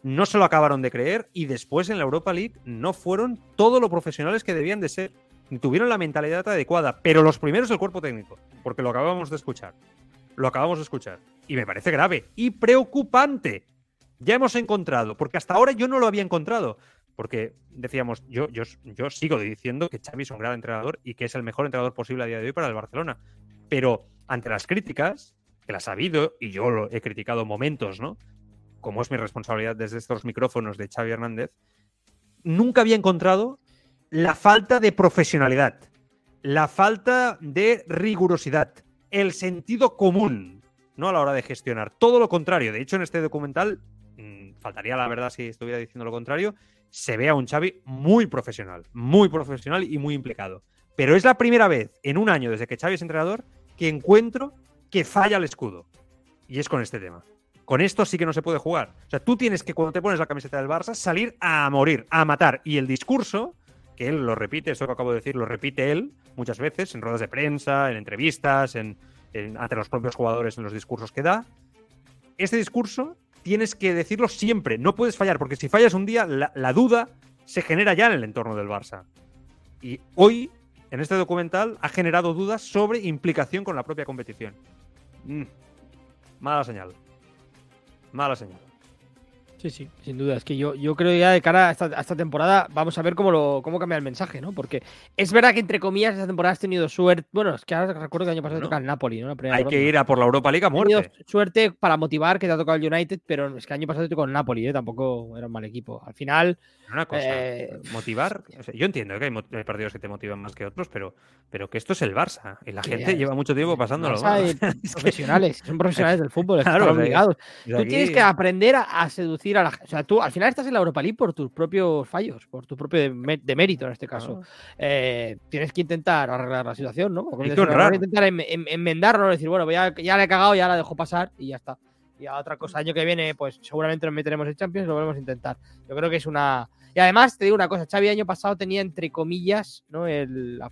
no se lo acabaron de creer y después en la Europa League no fueron todo lo profesionales que debían de ser. Tuvieron la mentalidad adecuada, pero los primeros el cuerpo técnico, porque lo acabamos de escuchar. Lo acabamos de escuchar. Y me parece grave y preocupante. Ya hemos encontrado, porque hasta ahora yo no lo había encontrado. Porque decíamos, yo, yo, yo sigo diciendo que Xavi es un gran entrenador y que es el mejor entrenador posible a día de hoy para el Barcelona. Pero ante las críticas, que las ha habido, y yo lo he criticado en momentos, ¿no? como es mi responsabilidad desde estos micrófonos de Xavi Hernández, nunca había encontrado la falta de profesionalidad, la falta de rigurosidad, el sentido común, ¿no? A la hora de gestionar. Todo lo contrario. De hecho, en este documental, faltaría la verdad si estuviera diciendo lo contrario, se ve a un Xavi muy profesional, muy profesional y muy implicado. Pero es la primera vez en un año desde que Xavi es entrenador que encuentro que falla el escudo. Y es con este tema. Con esto sí que no se puede jugar. O sea, tú tienes que, cuando te pones la camiseta del Barça, salir a morir, a matar. Y el discurso, que él lo repite, esto que acabo de decir, lo repite él muchas veces, en ruedas de prensa, en entrevistas, en, en, ante los propios jugadores, en los discursos que da. Este discurso tienes que decirlo siempre, no puedes fallar, porque si fallas un día, la, duda se genera ya en el entorno del Barça. Y hoy, en este documental, ha generado dudas sobre implicación con la propia competición. Mm. Mala señal mala señal. Sí, sí, sin duda. Es que yo, yo creo ya de cara a esta, a esta, temporada vamos a ver cómo, lo, cómo cambia el mensaje, ¿no? Porque es verdad que, entre comillas, esta temporada has tenido suerte. Bueno, es que ahora recuerdo que el año pasado No. toca el Napoli, ¿no? La primera Hay ronda. que ir a por la Europa League a Has tenido muerte. suerte para motivar que te ha tocado el United, pero es que el año pasado te tocó el Napoli, ¿eh? Tampoco era un mal equipo. Al final, Una cosa, Eh, motivar. *laughs* o sea, yo entiendo que hay, partidos que te motivan más que otros, pero, pero que esto es el Barça. Y la gente lleva mucho tiempo pasándolo. Mal. *laughs* profesionales, son profesionales del fútbol, *laughs* Claro, están obligados. de Tú aquí- tienes que aprender a, a seducir a la gente. O sea, tú al final estás en la Europa League por tus propios fallos, por tu propio de, de mérito en este caso. Claro. Eh, tienes que intentar arreglar la situación, ¿no? Hay que cometes un error, honrar. intentar em- em- enmendarlo, decir, bueno, ya, ya la he cagado, ya la dejo pasar y ya está. Y a otra cosa, año que viene, pues seguramente nos meteremos en Champions y lo volvemos a intentar. Yo creo que es una. Y además, te digo una cosa, Xavi año pasado tenía entre comillas, ¿no? El, la-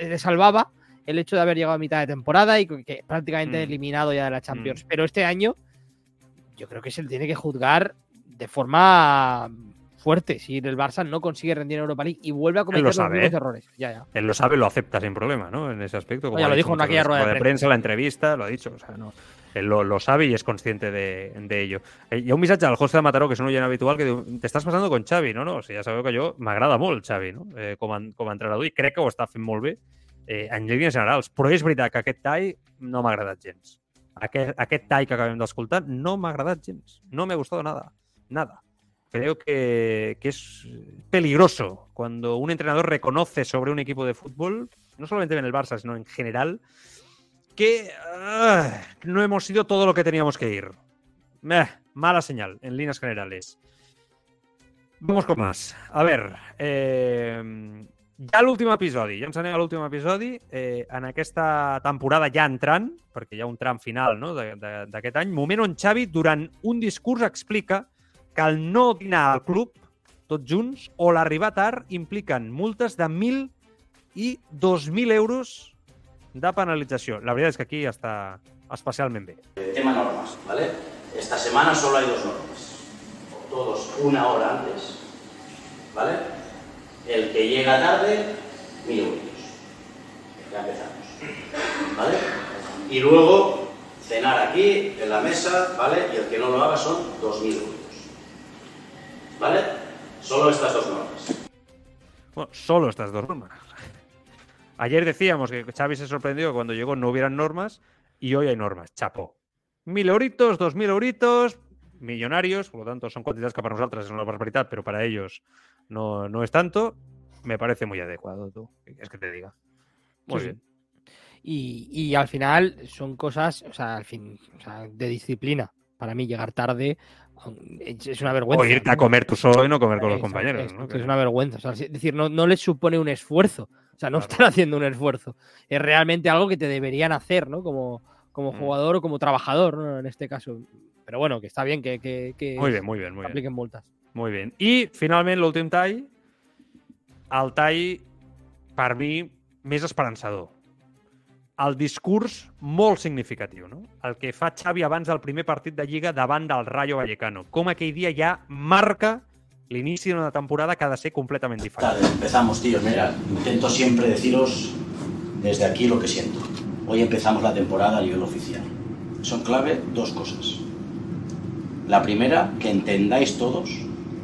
le salvaba el hecho de haber llegado a mitad de temporada y que, que prácticamente Mm. eliminado ya de la Champions. Pero este año, yo creo que se le tiene que juzgar de forma fuerte si el Barça no consigue rendir en Europa League y vuelve a cometer los mismos ¿eh? errores. Ya, ya. Él lo sabe, lo acepta sin problema, ¿no? En ese aspecto. ya ha lo dijo en aquella rueda de de prensa, la entrevista, lo ha dicho. O sea, no. Él lo, lo sabe y es consciente de, de ello. Eh, Hi ha un missatge al José de Mataró, que és un oient habitual, que diu t'estàs passant con Xavi, no? no? O sigui, ja sabeu que jo m'agrada molt Xavi, no? Eh, com, a, com a entrenador, i crec que ho està fent molt bé eh, en línies generals. Però és veritat que aquest tall no m'ha agradat gens. Aquest, aquest tall que acabem d'escoltar no m'ha agradat gens. No me ha gustado nada. Nada. Creo que, que es peligroso cuando un entrenador reconoce sobre un equipo de fútbol, no solamente en el Barça, sino en general, que ah, no hemos sido todo lo que teníamos que ir. Mala señal, en líneas generales. Vamos con más. A ver, eh, ja l'últim episodi, ja ens anem a l'últim episodi, eh, en aquesta temporada ja entrant, perquè hi ha un tram final no, d'aquest any, moment on Xavi, durant un discurs, explica que el no dinar al club, tots junts, o l'arribar tard impliquen multes de 1.000 i 2.000 euros de penalització. La veritat és que aquí està especialment bé. Tema normas, ¿vale? Esta semana solo hay dos normas. Todos una hora antes, ¿vale? El que llega tarde, mil euros. Ya empezamos, ¿vale? Y luego cenar aquí, en la mesa, ¿vale? Y el que no lo haga son dos mil euros. ¿Vale? Solo estas dos normas. Bueno, solo estas dos normas. *laughs* Ayer decíamos que Xavi se sorprendió que cuando llegó no hubieran normas y hoy hay normas. Chapo. Mil euritos, dos mil euritos, millonarios, por lo tanto son cantidades que para nosotros es una barbaridad, pero para ellos no, no es tanto. Me parece muy adecuado, tú. ¿Qué quieres que te diga? Muy Sí, bien. Y, y al final son cosas, o sea, al fin, o sea, de disciplina. Para mí llegar tarde es es una vergüenza. O irte a comer tú solo y no comer con los Exacto, compañeros. exacto, ¿no? Es una vergüenza. o sea, es decir, no, no les supone un esfuerzo. O sea, no Claro. están haciendo un esfuerzo. Es realmente algo que te deberían hacer, ¿no? Como, como Mm. jugador o como trabajador, ¿no? En este caso. Pero bueno, que está bien que, que, que Muy bien, muy bien, muy bien. apliquen multas. Muy bien. I, finalment, l'últim tall, el tall, per mi, més esperançador. El discurs molt significatiu, no? El que fa Xavi abans del primer partit de Lliga davant del Rayo Vallecano. Com aquell dia ja marca l'inici d'una temporada que ha de ser completament diferent. Empezamos, tío. Mira, intento siempre deciros desde aquí lo que siento. Hoy empezamos la temporada a nivel oficial. Son clave dos cosas. La primera, que entendáis todos,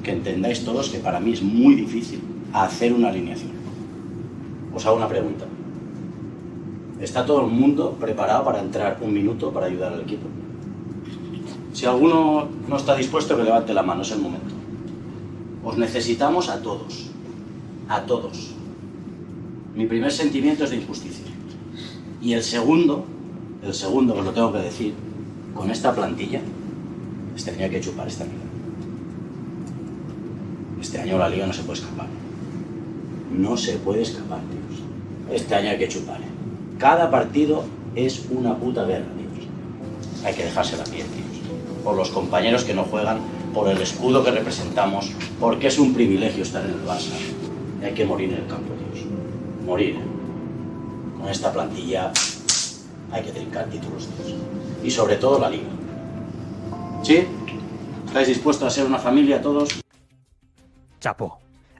que entendáis todos que para mí es muy difícil hacer una alineación. Os hago una pregunta. ¿Está todo el mundo preparado para entrar un minuto para ayudar al equipo? Si alguno no está dispuesto, que levante la mano, es el momento. Os necesitamos a todos. A todos. Mi primer sentimiento es de injusticia. Y el segundo, el segundo os lo tengo que decir, con esta plantilla, este año hay que chupar esta liga. Este año la liga no se puede escapar. No se puede escapar, tíos. Este año hay que chupar. ¿eh? Cada partido es una puta guerra, tíos. Hay que dejarse la piel, tíos. Por los compañeros que no juegan, por el escudo que representamos, porque es un privilegio estar en el Barça. Hay que morir en el campo, tíos. Morir. Con esta plantilla hay que trincar títulos, tíos. Y sobre todo la liga. ¿Sí? ¿Estáis dispuestos a ser una familia todos? Chapó.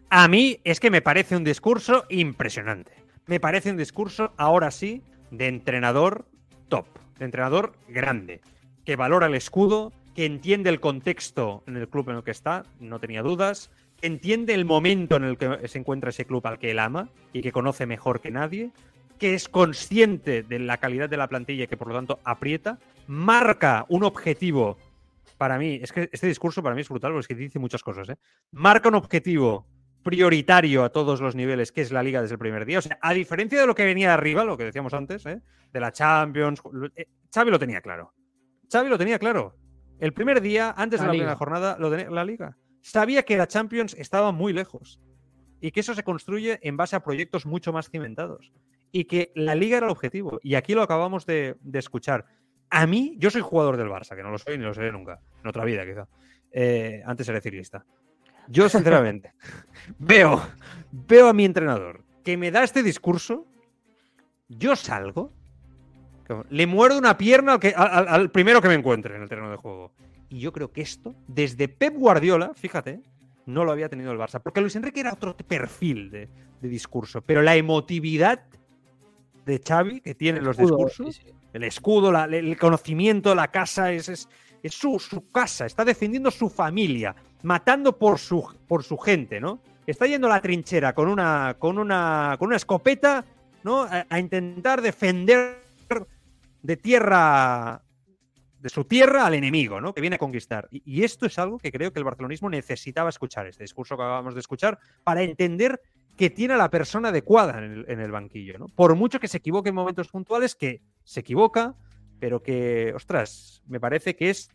A mí es que me parece un discurso impresionante. Me parece un discurso, ahora sí, de entrenador top, de entrenador grande, que valora el escudo, que entiende el contexto en el club en el que está, no tenía dudas, que entiende el momento en el que se encuentra ese club al que él ama y que conoce mejor que nadie, que es consciente de la calidad de la plantilla y que por lo tanto aprieta, marca un objetivo para mí, es que este discurso para mí es brutal porque es que dice muchas cosas. ¿eh? Marca un objetivo prioritario a todos los niveles, que es la liga desde el primer día. O sea, a diferencia de lo que venía de arriba, lo que decíamos antes, ¿eh? de la Champions, eh, Xavi lo tenía claro. Xavi lo tenía claro. El primer día, antes La de la Liga. primera jornada, lo tenía la liga. Sabía que la Champions estaba muy lejos y que eso se construye en base a proyectos mucho más cimentados y que la liga era el objetivo. Y aquí lo acabamos de, de escuchar. A mí, yo soy jugador del Barça, que no lo soy ni lo seré nunca, en otra vida quizá. Eh, antes era ciclista. Yo, sinceramente, *laughs* veo, veo a mi entrenador que me da este discurso, yo salgo, le muerdo una pierna al, que, al, al primero que me encuentre en el terreno de juego. Y yo creo que esto, desde Pep Guardiola, fíjate, no lo había tenido el Barça. Porque Luis Enrique era otro perfil de, de discurso, pero la emotividad de Xavi que tiene los discursos. sí, sí. El escudo, la- el conocimiento, la casa, es, es, es su, su casa, está defendiendo su familia, matando por su, por su gente, ¿no? Está yendo a la trinchera con una, con una, con una escopeta, ¿no? A, a intentar defender de tierra, de su tierra al enemigo, ¿no? Que viene a conquistar. Y, y esto es algo que creo que el barcelonismo necesitaba escuchar, este discurso que acabamos de escuchar, para entender que tiene a la persona adecuada en el, en el banquillo, ¿no? Por mucho que se equivoque en momentos puntuales, que se equivoca, pero que, ostras, me parece que es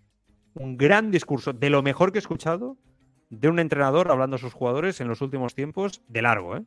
un gran discurso, de lo mejor que he escuchado de un entrenador hablando a sus jugadores en los últimos tiempos, de largo, ¿eh?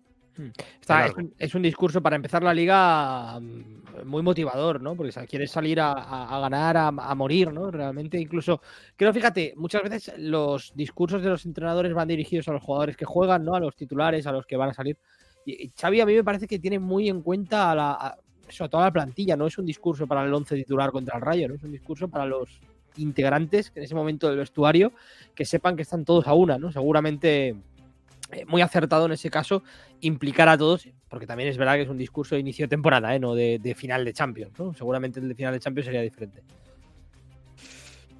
Está- de es, un, es un discurso para empezar la liga mm, muy motivador, ¿no? Porque o sea, quieres salir a, a- a ganar, a, a morir, ¿no? Realmente, incluso, creo, fíjate, muchas veces los discursos de los entrenadores van dirigidos a los jugadores que juegan, ¿no? A los titulares, a los que van a salir. Y, y Xavi a mí me parece que tiene muy en cuenta a la, eso, a toda la plantilla, no es un discurso para el once titular contra el Rayo, ¿no? Es un discurso para los integrantes en ese momento del vestuario que sepan que están todos a una, ¿no? Seguramente eh, muy acertado en ese caso implicar a todos, porque también es verdad que es un discurso de inicio de temporada, ¿eh? no de, final de Champions. ¿no? Seguramente el de final de Champions sería diferente.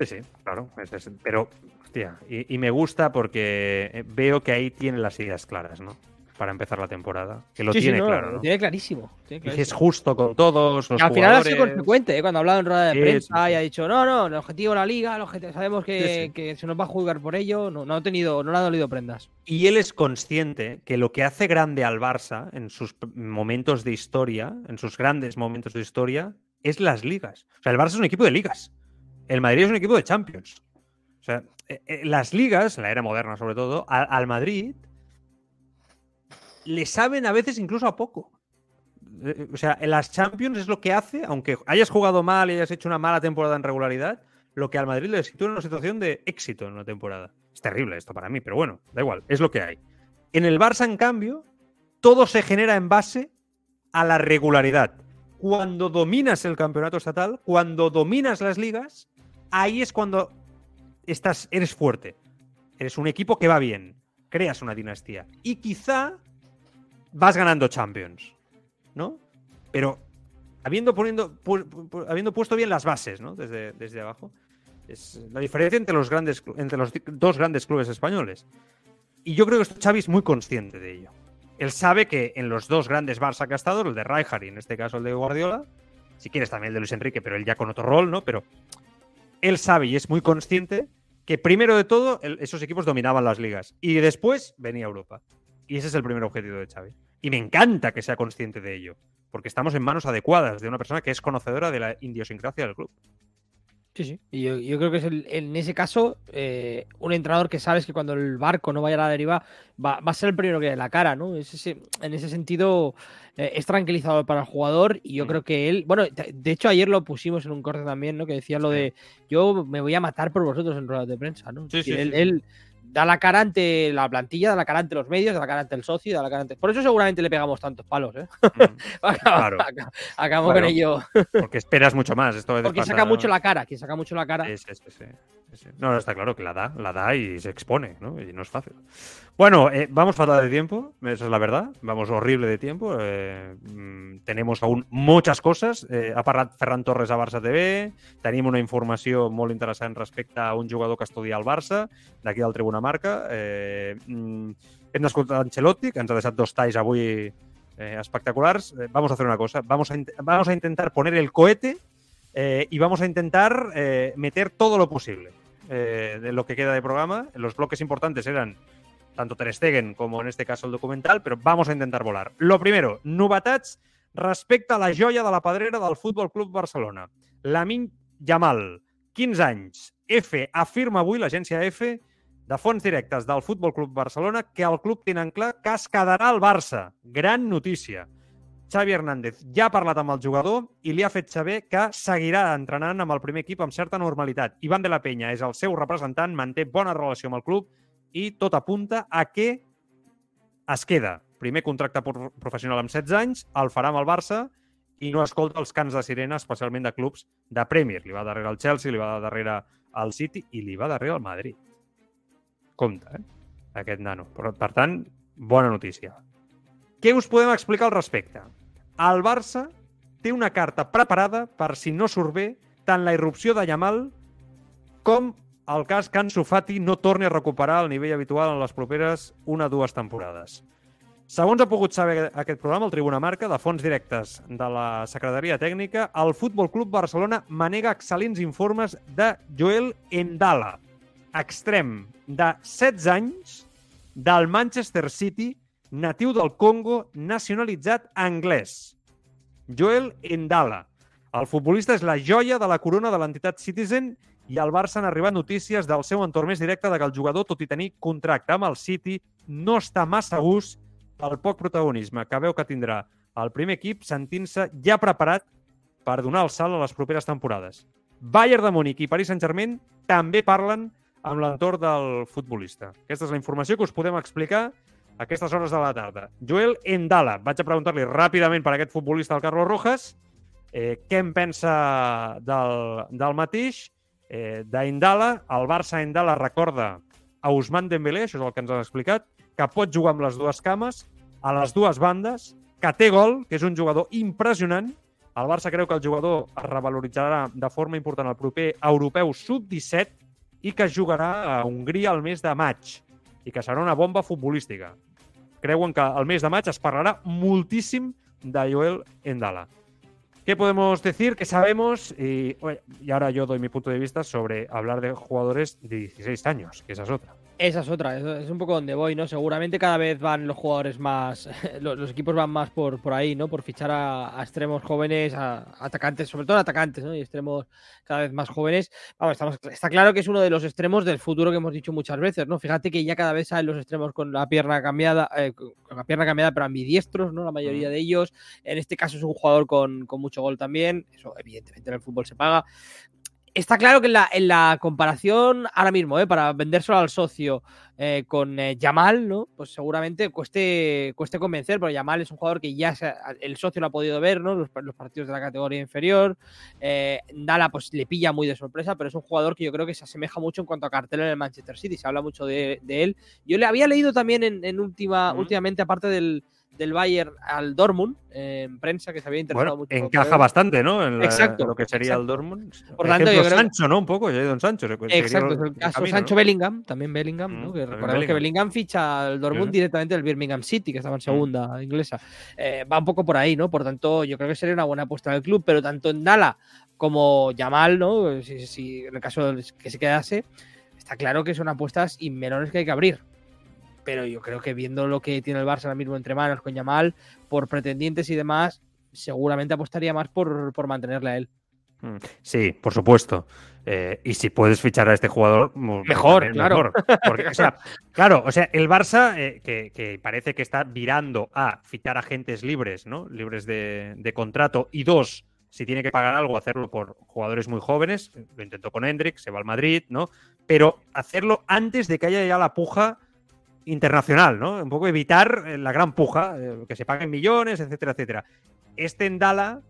Sí, sí, claro. pero, hostia, y, y me gusta porque eh, veo que ahí tiene las ideas claras, ¿no? Para empezar la temporada. Que lo Sí, sí, tiene no, claro, lo ¿no? tiene clarísimo. tiene es justo con todos los Y al final ha sido consecuente, ¿eh? cuando ha hablado en rueda de Sí, prensa y ha dicho, no, no, el objetivo de la liga, el objetivo- sabemos que, que se nos va a juzgar por ello, no, no ha tenido, no le ha dolido prendas. Y él es consciente que lo que hace grande al Barça en sus momentos de historia, en sus grandes momentos de historia, es las ligas. O sea, el Barça es un equipo de ligas. El Madrid es un equipo de Champions. O sea, eh, eh, las ligas, en la era moderna sobre todo, al Madrid le saben a veces incluso a poco. Eh, O sea, en las Champions es lo que hace, aunque hayas jugado mal y hayas hecho una mala temporada en regularidad, lo que al Madrid le sitúa en una situación de éxito en una temporada. Es terrible esto para mí, pero bueno, da igual, es lo que hay. En el Barça, en cambio, todo se genera en base a la regularidad. Cuando dominas el campeonato estatal, cuando dominas las ligas, ahí es cuando estás, eres fuerte. Eres un equipo que va bien. Creas una dinastía. Y quizá vas ganando Champions. ¿No? Pero habiendo, poniendo, habiendo puesto bien las bases, ¿no? Desde, desde abajo. Es la diferencia entre los, grandes, entre los dos grandes clubes españoles. Y yo creo que Xavi es muy consciente de ello. Él sabe que en los dos grandes Barça que ha estado, el de Rijkaard y en este caso el de Guardiola, si quieres también el de Luis Enrique, pero él ya con otro rol, ¿no? Pero él sabe y es muy consciente que primero de todo esos equipos dominaban las ligas y después venía Europa. Y ese es el primer objetivo de Xavi. Y me encanta que sea consciente de ello, porque estamos en manos adecuadas de una persona que es conocedora de la idiosincrasia del club. Sí, sí. Y yo, yo creo que es el- en ese caso eh, un entrenador que sabes que cuando el barco no vaya a la deriva va, va a ser el primero que dé la cara, ¿no? Es ese- en ese sentido eh, es tranquilizador para el jugador y yo Mm. creo que él, bueno, de hecho ayer lo pusimos en un corte también, ¿no? Que decía lo de yo me voy a matar por vosotros en ruedas de prensa, ¿no? Sí, él, sí. él da la cara ante la plantilla, da la cara ante los medios, da la cara ante el socio, da la cara ante... Por eso seguramente le pegamos tantos palos, ¿eh? *laughs* Claro. *laughs* Acabamos con ello. Porque esperas mucho más. Esto Porque saca mucho la cara, quien saca mucho la cara. Sí. No, está claro que la da, la da y se expone, ¿no? Y no es fácil. Bueno, eh, vamos fatal de tiempo, esa es la verdad. Vamos horrible de tiempo. eh, mm, tenemos aún muchas coses. Eh, Ferran Torres a Barça TV. Tenim una informació molt interessant respecte a un jugador que estudia al Barça, d'aquí del Tribuna Marca. Eh, mm, hem Ancelotti, que ens ha deixat dos talls avui eh, espectaculars. Eh, vamos a hacer una cosa. Vamos a, vamos a intentar poner el cohete eh, y vamos a intentar meter todo lo posible eh, de lo que queda de programa. Los bloques importantes eran tanto Ter Stegen como en este caso el documental, pero vamos a intentar volar. Lo primero, novetats respecte a la joia de la pedrera del Futbol Club Barcelona. Lamin Yamal, 15 anys. F afirma avui l'agència F de fonts directes del Futbol Club Barcelona que el club tenen clar que es quedarà al Barça. Gran notícia. Xavi Hernández ja ha parlat amb el jugador i li ha fet saber que seguirà entrenant amb el primer equip amb certa normalitat. Ivan de la Penya és el seu representant, manté bona relació amb el club i tot apunta a que es queda. Primer contracte pro- professional amb 16 anys, el farà amb el Barça i no escolta els cants de sirena, especialment de clubs de Premier. Li va darrere el Chelsea, li va darrere el City i li va darrere el Madrid. Compte, eh? Aquest nano. Per, per tant, bona notícia. Què us podem explicar al respecte? El Barça té una carta preparada per, si no surt bé, tant la irrupció de Yamal com el cas que Ansu Fati no torni a recuperar el nivell habitual en les properes una o dues temporades. Segons ha pogut saber aquest programa, el Tribuna Marca, de fons directes de la Secretaria Tècnica, el Futbol Club Barcelona manega excel·lents informes de Joel Endala, extrem de 16 anys, del Manchester City, natiu del Congo, nacionalitzat anglès. Joel Endala. El futbolista és la joia de la corona de l'entitat Citizen i al Barça han arribat notícies del seu entorn més directe de que el jugador, tot i tenir contracte amb el City, no està massa a gust pel poc protagonisme que veu que tindrà el primer equip sentint-se ja preparat per donar el salt a les properes temporades. Bayern de Múnich i Paris Saint-Germain també parlen amb l'entorn del futbolista. Aquesta és la informació que us podem explicar a aquestes hores de la tarda. Joel Endala, vaig a preguntar-li ràpidament per aquest futbolista, el Carlos Rojas, eh, què en pensa del, del mateix. Eh, D'Endala, el Barça Endala recorda a Ousmane Dembélé, això és el que ens han explicat, que pot jugar amb les dues cames, a les dues bandes, que té gol, que és un jugador impressionant. El Barça creu que el jugador es revaloritzarà de forma important al proper europeu sub-17 i que jugarà a Hongria el mes de maig i que una bomba futbolística. Creuen que el mes de maig es parlarà moltíssim de Joel Endala. ¿Qué podemos decir? ¿Qué sabemos? Y, y ahora yo doy mi punto de vista sobre hablar de jugadores de 16 años, que esa es otra. Esa es otra, es un poco donde voy, ¿no? Seguramente cada vez van los jugadores más, *laughs* los, equipos van más por, por ahí, ¿no? Por fichar a, extremos jóvenes, a, atacantes, sobre todo atacantes, ¿no? Y extremos cada vez más jóvenes. Vamos, estamos, está claro que es uno de los extremos del futuro que hemos dicho muchas veces, ¿no? Fíjate que ya cada vez salen los extremos con la pierna cambiada, eh, con la pierna cambiada, pero ambidiestros, ¿no? La mayoría de ellos. En este caso es un jugador con, con mucho gol también. Eso, evidentemente, en el fútbol se paga está claro que en la, comparación ahora mismo, ¿eh? para vendérselo al socio eh, con eh, Yamal, ¿no? Pues seguramente cueste, cueste convencer, porque Yamal es un jugador que ya el socio lo ha podido ver, ¿no? Los, partidos de la categoría inferior. Dala, pues le pilla muy de sorpresa, pero es un jugador que yo creo que se asemeja mucho en cuanto a cartel en el Manchester City. Se habla mucho de, él. Yo le había leído también en, última, últimamente, aparte del, del Bayern al Dortmund en prensa que se había interesado mucho. Encaja bastante, ¿no? En exacto. lo que sería el Dortmund. Por tanto, yo creo... Sancho, ¿no? Un poco, ya Don Sancho. Exacto, el, caso Sancho Bellingham, también Bellingham, ¿no? Mm, que recordemos que Bellingham ficha al Dortmund directamente del Birmingham City, que estaba en mm. segunda inglesa. Eh, va un poco por ahí, ¿no? Por tanto, yo creo que sería una buena apuesta del club, pero tanto en Dala como Yamal, ¿no? Si, si en el caso que se quedase, está claro que son apuestas y menores que hay que abrir pero yo creo que viendo lo que tiene el Barça ahora mismo entre manos con Yamal, por pretendientes y demás, seguramente apostaría más por, por mantenerle a él. Mm, sí, por supuesto. Eh, y si puedes fichar a este jugador, mejor, claro. *laughs* claro, o sea, el Barça, eh, que, parece que está virando a fichar agentes libres, ¿no? Libres de, de, contrato, y dos, si tiene que pagar algo, hacerlo por jugadores muy jóvenes. Lo intentó con Hendrik, se va al Madrid, ¿no? Pero hacerlo antes de que haya ya la puja internacional, ¿no? Un poco evitar eh, la gran puja, eh, que se paguen millones, etcétera, etcétera. Este Endala,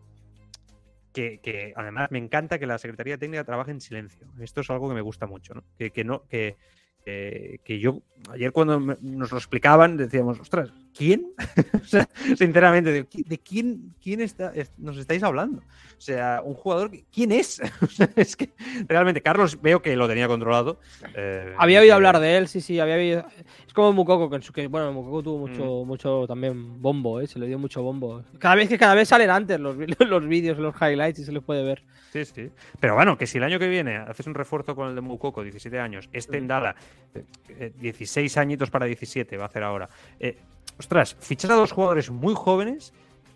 que, que, además me encanta que la Secretaría Técnica trabaje en silencio. Esto es algo que me gusta mucho, ¿no? Que, que no, que, que yo ayer cuando nos lo explicaban decíamos, ostras, ¿quién? *laughs* o sea, sinceramente, ¿de, quién, quién está, nos estáis hablando? O sea, un jugador, ¿quién es? *laughs* es que realmente Carlos veo que lo tenía controlado. Eh, había oído hablar de él, sí, sí, había oído. Es como Mukoko, que, que bueno, Mukoko tuvo mucho, mm. mucho también bombo, ¿eh? se le dio mucho bombo. Cada vez que cada vez salen antes los, *laughs* los vídeos, los highlights y se les puede ver. Sí, sí. Pero bueno, que si el año que viene haces un refuerzo con el de Mukoko, 17 años, este en Dala, 16 añitos para 17 va a hacer ahora. Eh, ostras, fichas a dos jugadores muy jóvenes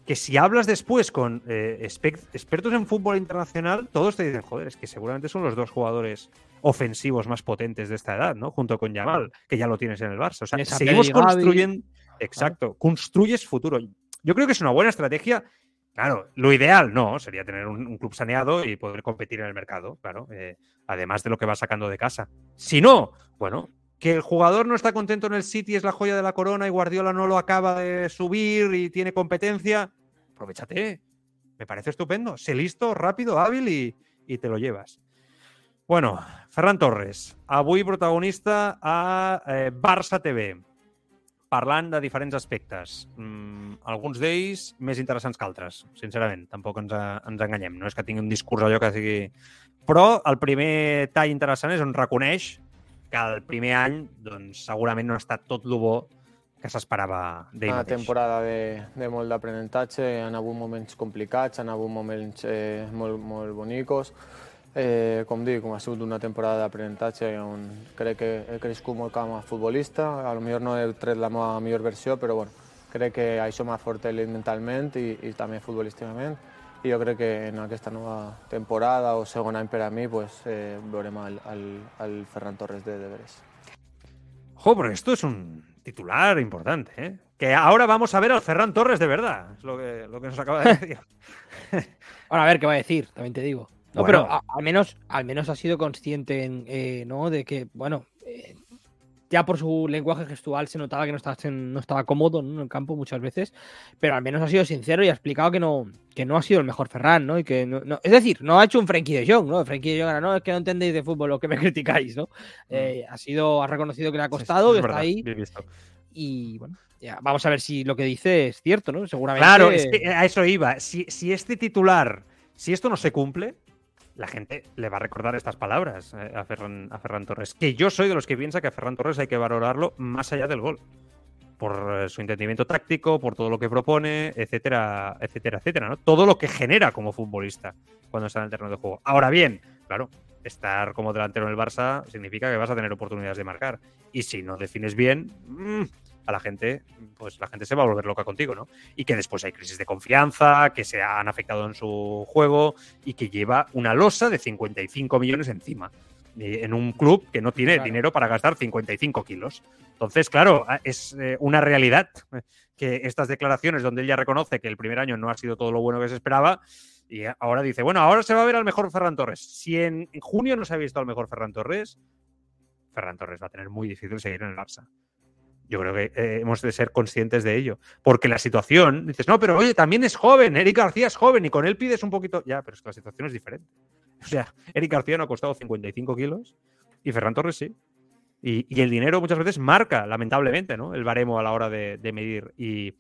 que si hablas después con eh, expertos en fútbol internacional, todos te dicen, joder, es que seguramente son los dos jugadores ofensivos más potentes de esta edad, ¿no? Junto con Yamal, que ya lo tienes en el Barça. O sea, seguimos construyendo. Exacto, construyes futuro. Yo creo que es una buena estrategia. Claro, lo ideal no, sería tener un, club saneado y poder competir en el mercado, claro, eh, además de lo que vas sacando de casa. Si no, bueno, que el jugador no está contento en el City, es la joya de la corona y Guardiola no lo acaba de subir y tiene competencia, aprovechate. Me parece estupendo. Sé listo, rápido, hábil y, te lo llevas. Bueno, Ferran Torres, avui protagonista a eh, Barça TV. parlant de diferents aspectes. Mm, alguns d'ells més interessants que altres, sincerament. Tampoc ens, ens enganyem. No és que tingui un discurs allò que sigui... Però primer tall interessant és on que el primer any doncs, segurament no ha estat tot el bo que s'esperava d'ell Una mateix. temporada de, de molt d'aprenentatge, han hagut moments complicats, han hagut moments eh, molt, molt bonicos. Eh, com dic, ha sigut una temporada d'aprenentatge on crec que he crescut molt com a futbolista. A lo millor no he tret la meva millor versió, però bueno, crec que això m'ha fortalit mentalment i, i també futbolísticament. I jo crec que en aquesta nova temporada o segon any per a mi pues, eh, veurem el, el, el Ferran Torres de deberes. Jo, pero esto es un titular importante, ¿eh? Que ahora vamos a ver al Ferran Torres de verdad. Es lo que, lo que nos acaba de decir. *laughs* Ahora a ver qué va a decir, también te digo. No, Bueno. pero a- al menos, al menos ha sido consciente en, eh, ¿no? de que, bueno, eh, ya por su lenguaje gestual se notaba que no estaba, no estaba cómodo ¿no? en el campo muchas veces, pero al menos ha sido sincero y ha explicado que no, que no ha sido el mejor Ferran, ¿no? Y que no, no- es decir, no ha hecho un Frenkie de Jong, ¿no? Frenkie de Jong era, no, es que no entendéis de fútbol lo que me *laughs* criticáis, ¿no? Eh, ha sido, ha reconocido que le ha costado, Mm. Es que está ahí y bueno, ya, vamos a ver si lo que dice es cierto, ¿no? Seguramente. Claro, es que a eso iba. Si, si este titular, si esto no se cumple, la gente le va a recordar estas palabras eh, a Ferran, Torres. Que yo soy de los que piensa que a Ferran Torres hay que valorarlo más allá del gol. Por eh, su entendimiento táctico, por todo lo que propone, etcétera, etcétera, etcétera. ¿no? Todo lo que genera como futbolista cuando está en el terreno de juego. Ahora bien, claro, estar como delantero en el Barça significa que vas a tener oportunidades de marcar. Y si no defines bien, mm, a la gente, pues la gente se va a volver loca contigo, ¿no? Y que después hay crisis de confianza, que se han afectado en su juego y que lleva una losa de 55 millones encima. eh, En un club que no tiene Claro. dinero para gastar 55 kilos. Entonces, claro, es eh, una realidad eh, que estas declaraciones donde él ya reconoce que el primer año no ha sido todo lo bueno que se esperaba, y ahora dice, bueno, ahora se va a ver al mejor Ferran Torres. Si en en junio no se ha visto al mejor Ferran Torres, Ferran Torres va a tener muy difícil seguir en el Barça. Yo creo que eh, hemos de ser conscientes de ello. Porque la situación, dices, no, pero oye, también es joven, Eric García es joven y con él pides un poquito. Ya, pero es que la situación es diferente. *laughs* O sea, Eric García no ha costado 55 kilos y Ferran Torres sí. Y, y el dinero muchas veces marca, lamentablemente, ¿no? El baremo a la hora de, de medir. Y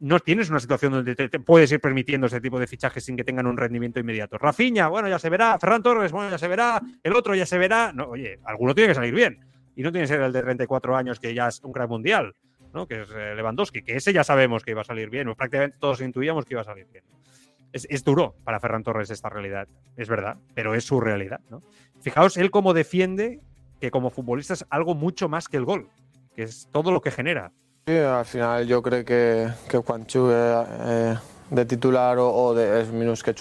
no tienes una situación donde te, te puedes ir permitiendo ese tipo de fichajes sin que tengan un rendimiento inmediato. Rafiña, bueno, ya se verá. Ferran Torres, bueno, ya se verá. El otro ya se verá. No, oye, alguno tiene que salir bien. Y no tiene que ser el de 34 años que ya es un crack mundial, ¿no? Que es eh, Lewandowski, que ese ya sabemos que iba a salir bien. o prácticamente todos intuíamos que iba a salir bien. Es, es duro para Ferran Torres esta realidad, es verdad, pero es su realidad, ¿no? Fijaos él cómo defiende que como futbolista es algo mucho más que el gol, que es todo lo que genera. Sí, al final jo crec que, que quan jugue eh, de titular o, o de, els minuts que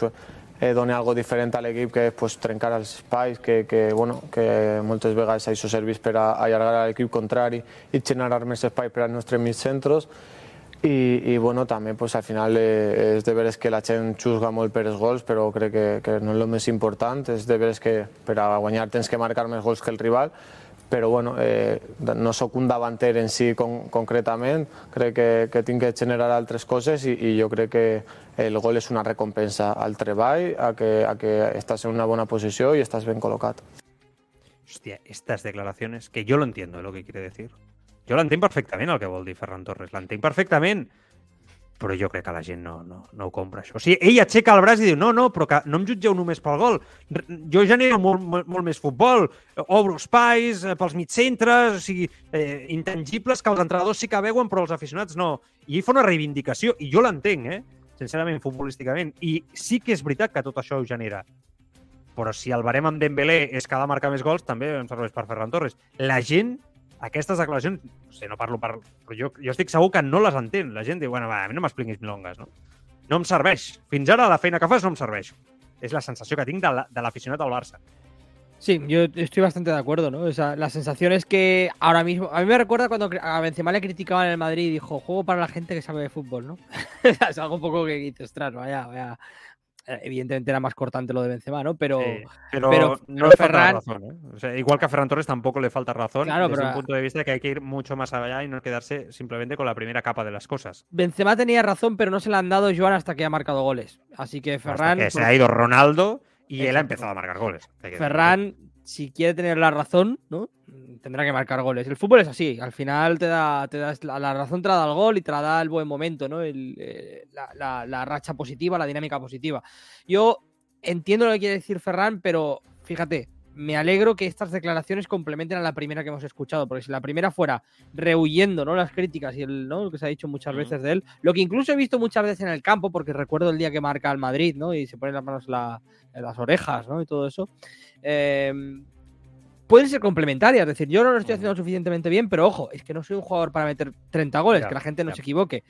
eh, doni algo diferent a l'equip que és pues, trencar els espais, que, que, bueno, que moltes vegades això serveix per a allargar l'equip contrari i generar més espai per als nostres mitjcentros i, i bueno, també pues, al final eh, és de veres que la gent xusga molt per els gols, però crec que, que no és el més important, és de veres que per a guanyar tens que marcar més gols que el rival, però bueno, eh, no sóc un davanter en si con, concretament, crec que, que tinc que generar altres coses i, i jo crec que el gol és una recompensa al treball, a que, a que estàs en una bona posició i estàs ben col·locat. Hostia, estas declaraciones, que yo lo entiendo lo que quiere decir. Jo l'entenc perfectament el que vol dir Ferran Torres, l'entenc perfectament, però jo crec que la gent no, no, no ho compra, això. O sigui, ell aixeca el braç i diu, no, no, però que no em jutgeu només pel gol. Jo genero molt, molt, molt més futbol, obro espais eh, pels mitcentres, o sigui, eh, intangibles que els entrenadors sí que veuen, però els aficionats no. I ell fa una reivindicació, i jo l'entenc, eh? sincerament, futbolísticament. I sí que és veritat que tot això ho genera. Però si el barem amb Dembélé és que ha de marcar més gols, també em serveix per Ferran Torres. La gent, aquestes declaracions, no sé, no parlo per... Però jo, jo estic segur que no les entén. La gent diu, bueno, va, a mi no m'expliquis milongas, no? No em serveix. Fins ara la feina que fas no em serveix. És la sensació que tinc de la- l'aficionat al Barça. Sí, yo estoy bastante de acuerdo, ¿no? O sea, la sensación es que ahora mismo. A mí me recuerda cuando a Benzema le criticaban en el Madrid y dijo, juego para la gente que sabe de fútbol, ¿no? *laughs* es algo un poco que dices, ostras, vaya, vaya. Eh, Evidentemente era más cortante lo de Benzema, ¿no? Pero. Sí, pero, pero- no le falta Ferran- razón. ¿eh? O sea, igual que a Ferran Torres tampoco le falta razón. Claro, desde pero- un punto de vista que hay que ir mucho más allá y no quedarse simplemente con la primera capa de las cosas. Benzema tenía razón, pero no se la han dado Joan hasta que ha marcado goles. Así que Hasta Ferran. que se pues, ha ido Ronaldo y él ha empezado a marcar goles. Ferran, si quiere tener la razón, ¿no? tendrá que marcar goles. El fútbol es así, al final te da, te la, razón te la da el gol y te la da el buen momento, ¿no? Eh, la, racha positiva, la dinámica positiva. Yo entiendo lo que quiere decir Ferran, pero fíjate, me alegro que estas declaraciones complementen a la primera que hemos escuchado, porque si la primera fuera rehuyendo ¿no? las críticas y el, ¿no? lo que se ha dicho muchas veces de él, lo que incluso he visto muchas veces en el campo, porque recuerdo el día que marca al Madrid, ¿no? Y se ponen las manos en, las orejas, ¿no? Y todo eso. Eh, pueden ser complementarias. Es decir, yo no lo estoy haciendo suficientemente bien, pero ojo, es que no soy un jugador para meter 30 goles, que la gente no se equivoque.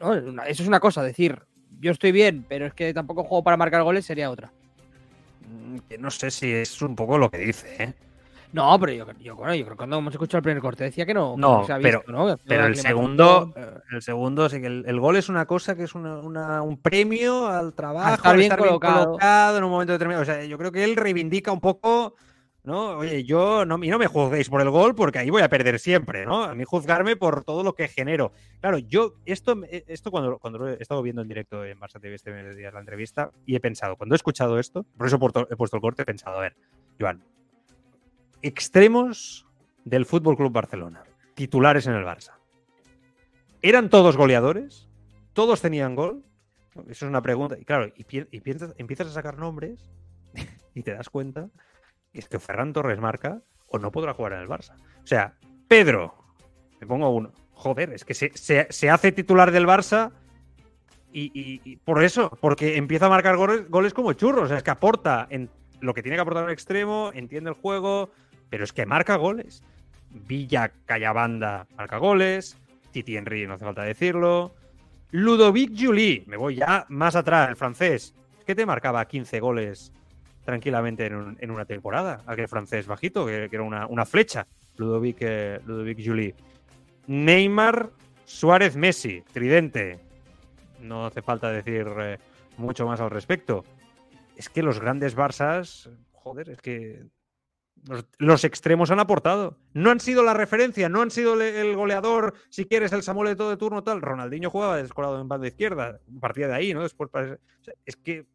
Eso es una cosa, decir, yo estoy bien, pero es que tampoco juego para marcar goles sería otra. Mm, que no sé si es un poco lo que dice, ¿eh? No, pero yo, yo, creo que cuando hemos escuchado el primer corte decía que no. No, se ha visto, pero, pero el segundo, el segundo, sí que el, gol es una cosa que es un premio al trabajo, estar, bien, colocado. en un momento determinado. O sea, yo creo que él reivindica un poco ¿no? Oye, yo no, no me juzguéis por el gol porque ahí voy a perder siempre, ¿no? A mí juzgarme por todo lo que genero. Claro, yo, esto, eh, esto cuando, lo he estado viendo en directo en Barça TV este día la entrevista, y he pensado, cuando he escuchado esto, por eso he puesto el corte, he pensado, a ver, Joan, extremos del Fútbol Club Barcelona, titulares en el Barça. ¿Eran todos goleadores? ¿Todos tenían gol? Eso es una pregunta. Y claro, y empiezas a sacar nombres *laughs* y te das cuenta es que Ferran Torres marca o no podrá jugar en el Barça. O sea, Pedro, me pongo uno. Joder, es que se, hace titular del Barça y, por eso, porque empieza a marcar goles, como churros. O sea, es que aporta en lo que tiene que aportar el extremo, entiende el juego, pero es que marca goles. Villa Callabanda marca goles. Titi Henry, no hace falta decirlo. Ludovic Julie, me voy ya más atrás, el francés. ¿Qué te marcaba 15 goles tranquilamente en, una temporada. Aquel francés bajito, que, era una, flecha. Ludovic, eh, Ludovic Julie. Neymar, Suárez, Messi, tridente. No hace falta decir eh, mucho más al respecto. Es que los grandes Barças, joder, es que los, extremos han aportado. No han sido la referencia, no han sido el goleador, si quieres, el Samuel de todo turno tal. Ronaldinho jugaba descolado en banda izquierda, partía de ahí, ¿no? Después, es que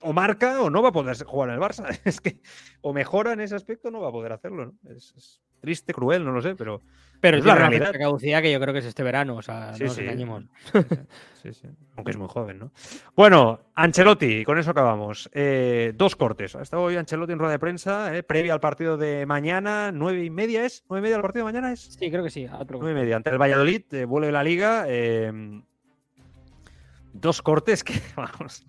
o marca o no va a poder jugar en el Barça. *laughs* Es que o mejora en ese aspecto no va a poder hacerlo, ¿no? Es, triste, cruel, no lo sé, pero, pero es la realidad. caducidad que yo creo que es este verano, o sea, no nos engañemos. *laughs* Sí, sí. Aunque es muy joven, ¿no? Bueno, Ancelotti, con eso acabamos. Eh, dos cortes. Ha estado hoy Ancelotti en rueda de prensa, eh, previa al partido de mañana, nueve y media es. ¿Nueve y media el partido de mañana es? Sí, creo que sí. Nueve y media. Ante el Valladolid, eh, vuelve la liga. dos cortes que, *laughs* vamos,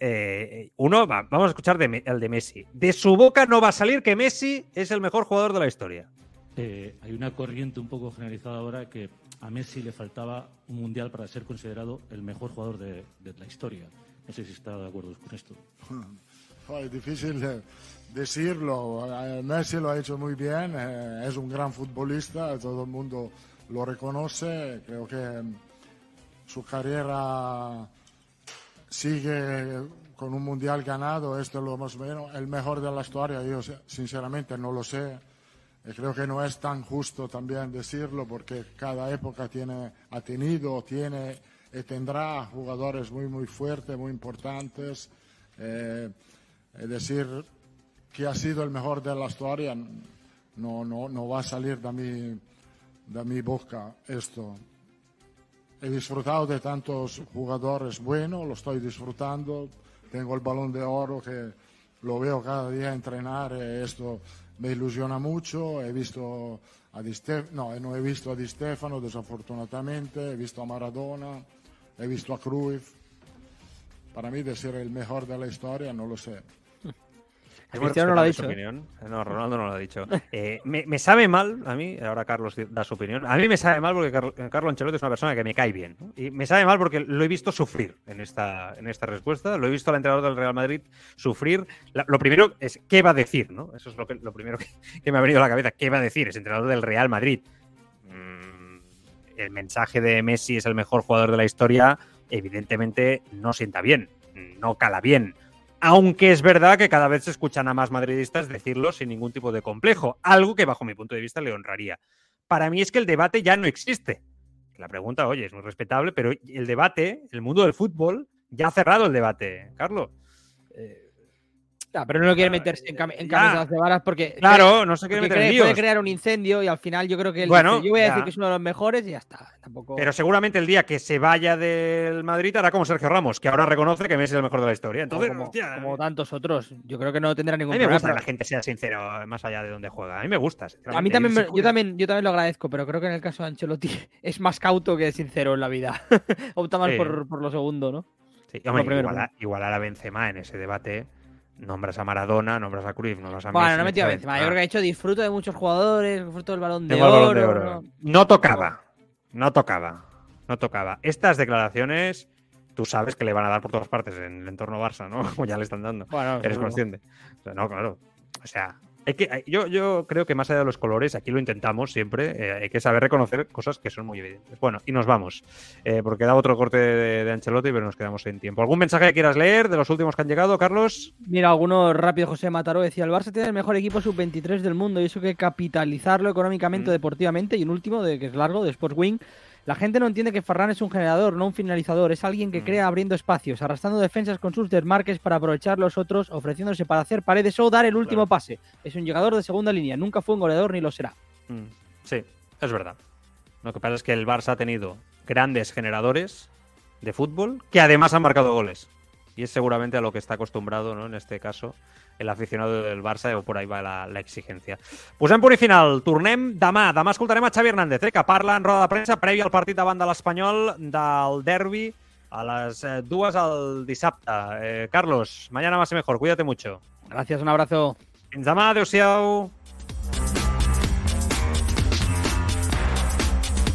eh, uno, vamos a escuchar el de Messi. De su boca no va a salir que Messi es el mejor jugador de la historia. Eh, hay una corriente un poco generalizada ahora que a Messi le faltaba un mundial para ser considerado el mejor jugador de, la historia. No sé si está de acuerdo con esto. *laughs* Es difícil decirlo. Eh, Messi lo ha hecho muy bien, es un gran futbolista, todo el mundo lo reconoce. Creo que su carrera sigue con un mundial ganado, esto lo hemos visto, el mejor de la historia, yo sinceramente no lo sé. Creo que no es tan justo también decirlo porque cada época tiene, ha tenido, tiene y tendrá jugadores muy, muy fuertes, muy importantes. Eh, es decir, que ha sido el mejor de la historia, no, no, no va a salir de mi, de mi boca esto. He disfrutado de tantos jugadores buenos, lo estoy disfrutando. Tengo el balón de oro que lo veo cada día entrenar y esto me ilusiona mucho. He visto a Di no, no he visto a Di Stefano desafortunadamente, he visto a Maradona, he visto a Cruyff. Para mí de ser el mejor de la historia no lo sé. Cristiano no lo ha dicho. ¿eh? No, Ronaldo no lo ha dicho. Eh, me, sabe mal, a mí, ahora Carlos da su opinión, a mí me sabe mal porque Carlos Ancelotti es una persona que me cae bien. Y me sabe mal porque lo he visto sufrir en esta, en esta respuesta, lo he visto al entrenador del Real Madrid sufrir. lo primero es, ¿qué va a decir? ¿no? Eso es lo, que, lo primero que, me ha venido a la cabeza. ¿Qué va a decir? Es entrenador del Real Madrid. Mm, el mensaje de Messi es el mejor jugador de la historia, evidentemente no sienta bien, no cala bien aunque es verdad que cada vez se escuchan a más madridistas decirlo sin ningún tipo de complejo, algo que bajo mi punto de vista le honraría. Para mí es que el debate ya no existe. La pregunta, oye, es muy respetable, pero el debate, el mundo del fútbol, ya ha cerrado el debate, Carlos. Eh, Ya, pero no quiere meterse en, cam en camisas de varas porque. Claro, no se quiere meter en líos. Puede crear un incendio y al final yo creo que él Bueno, dice, yo voy a ya. decir que es uno de los mejores y ya está. Tampoco. Pero seguramente el día que se vaya del Madrid hará como Sergio Ramos, que ahora reconoce que Messi es el mejor de la historia. Entonces, como, hostia, como tantos otros. Yo creo que no tendrá a ningún mí me problema. gusta que la gente sea sincero más allá de donde juega. A mí me gusta. A mí también, me- yo también, yo también lo agradezco, pero creo que en el caso de Ancelotti *laughs* es más cauto que sincero en la vida. *laughs* Opta más Sí. por, por lo segundo, ¿no? Sí, Lo hombre, primero, igual, a, igual a la Benzema en ese debate. Nombras a Maradona, nombras a Cruyff, nombras a Bueno, Messi. no he metido a Benzema. Yo creo que ha dicho disfruto de muchos jugadores, disfruto del balón de oro. Balón de Oro. ¿no? No tocaba. No tocaba. No tocaba. Estas declaraciones, tú sabes que le van a dar por todas partes en el entorno Barça, ¿no? *laughs* Como ya le están dando. Bueno, Eres seguro. consciente. O sea, no, claro. O sea, hay que, hay- yo, yo creo que más allá de los colores, aquí lo intentamos siempre, eh, hay que saber reconocer cosas que son muy evidentes. Bueno, y nos vamos, eh, porque da otro corte de, de Ancelotti, pero nos quedamos sin tiempo. ¿Algún mensaje que quieras leer de los últimos que han llegado, Carlos? Mira, alguno rápido, José Mataró decía, el Barça tiene el mejor equipo sub-23 del mundo y eso que capitalizarlo económicamente, Mm. deportivamente. Y un último, de que es largo, de Sports Wing. La gente no entiende que Ferran es un generador, no un finalizador. Es alguien que Mm. crea abriendo espacios, arrastrando defensas con sus desmarques para aprovechar los otros, ofreciéndose para hacer paredes o dar el último Claro. pase. Es un llegador de segunda línea, nunca fue un goleador ni lo será. Mm, Sí, es verdad. Lo que pasa es que el Barça ha tenido grandes generadores de fútbol que además han marcado goles. Y es seguramente a lo que está acostumbrado, ¿no? En este caso, el aficionado del Barça, o por ahí va la, la exigencia. Posem punt i final. Tornem demà. Demà escoltarem a Xavi Hernández, eh, que parla en roda de premsa prèvia al partit davant de l'Espanyol del derbi a les eh, dues al dissabte. Eh, Carlos, mañana más y mejor. Cuídate mucho. Gracias, un abrazo. Fins demà. Adéu-siau.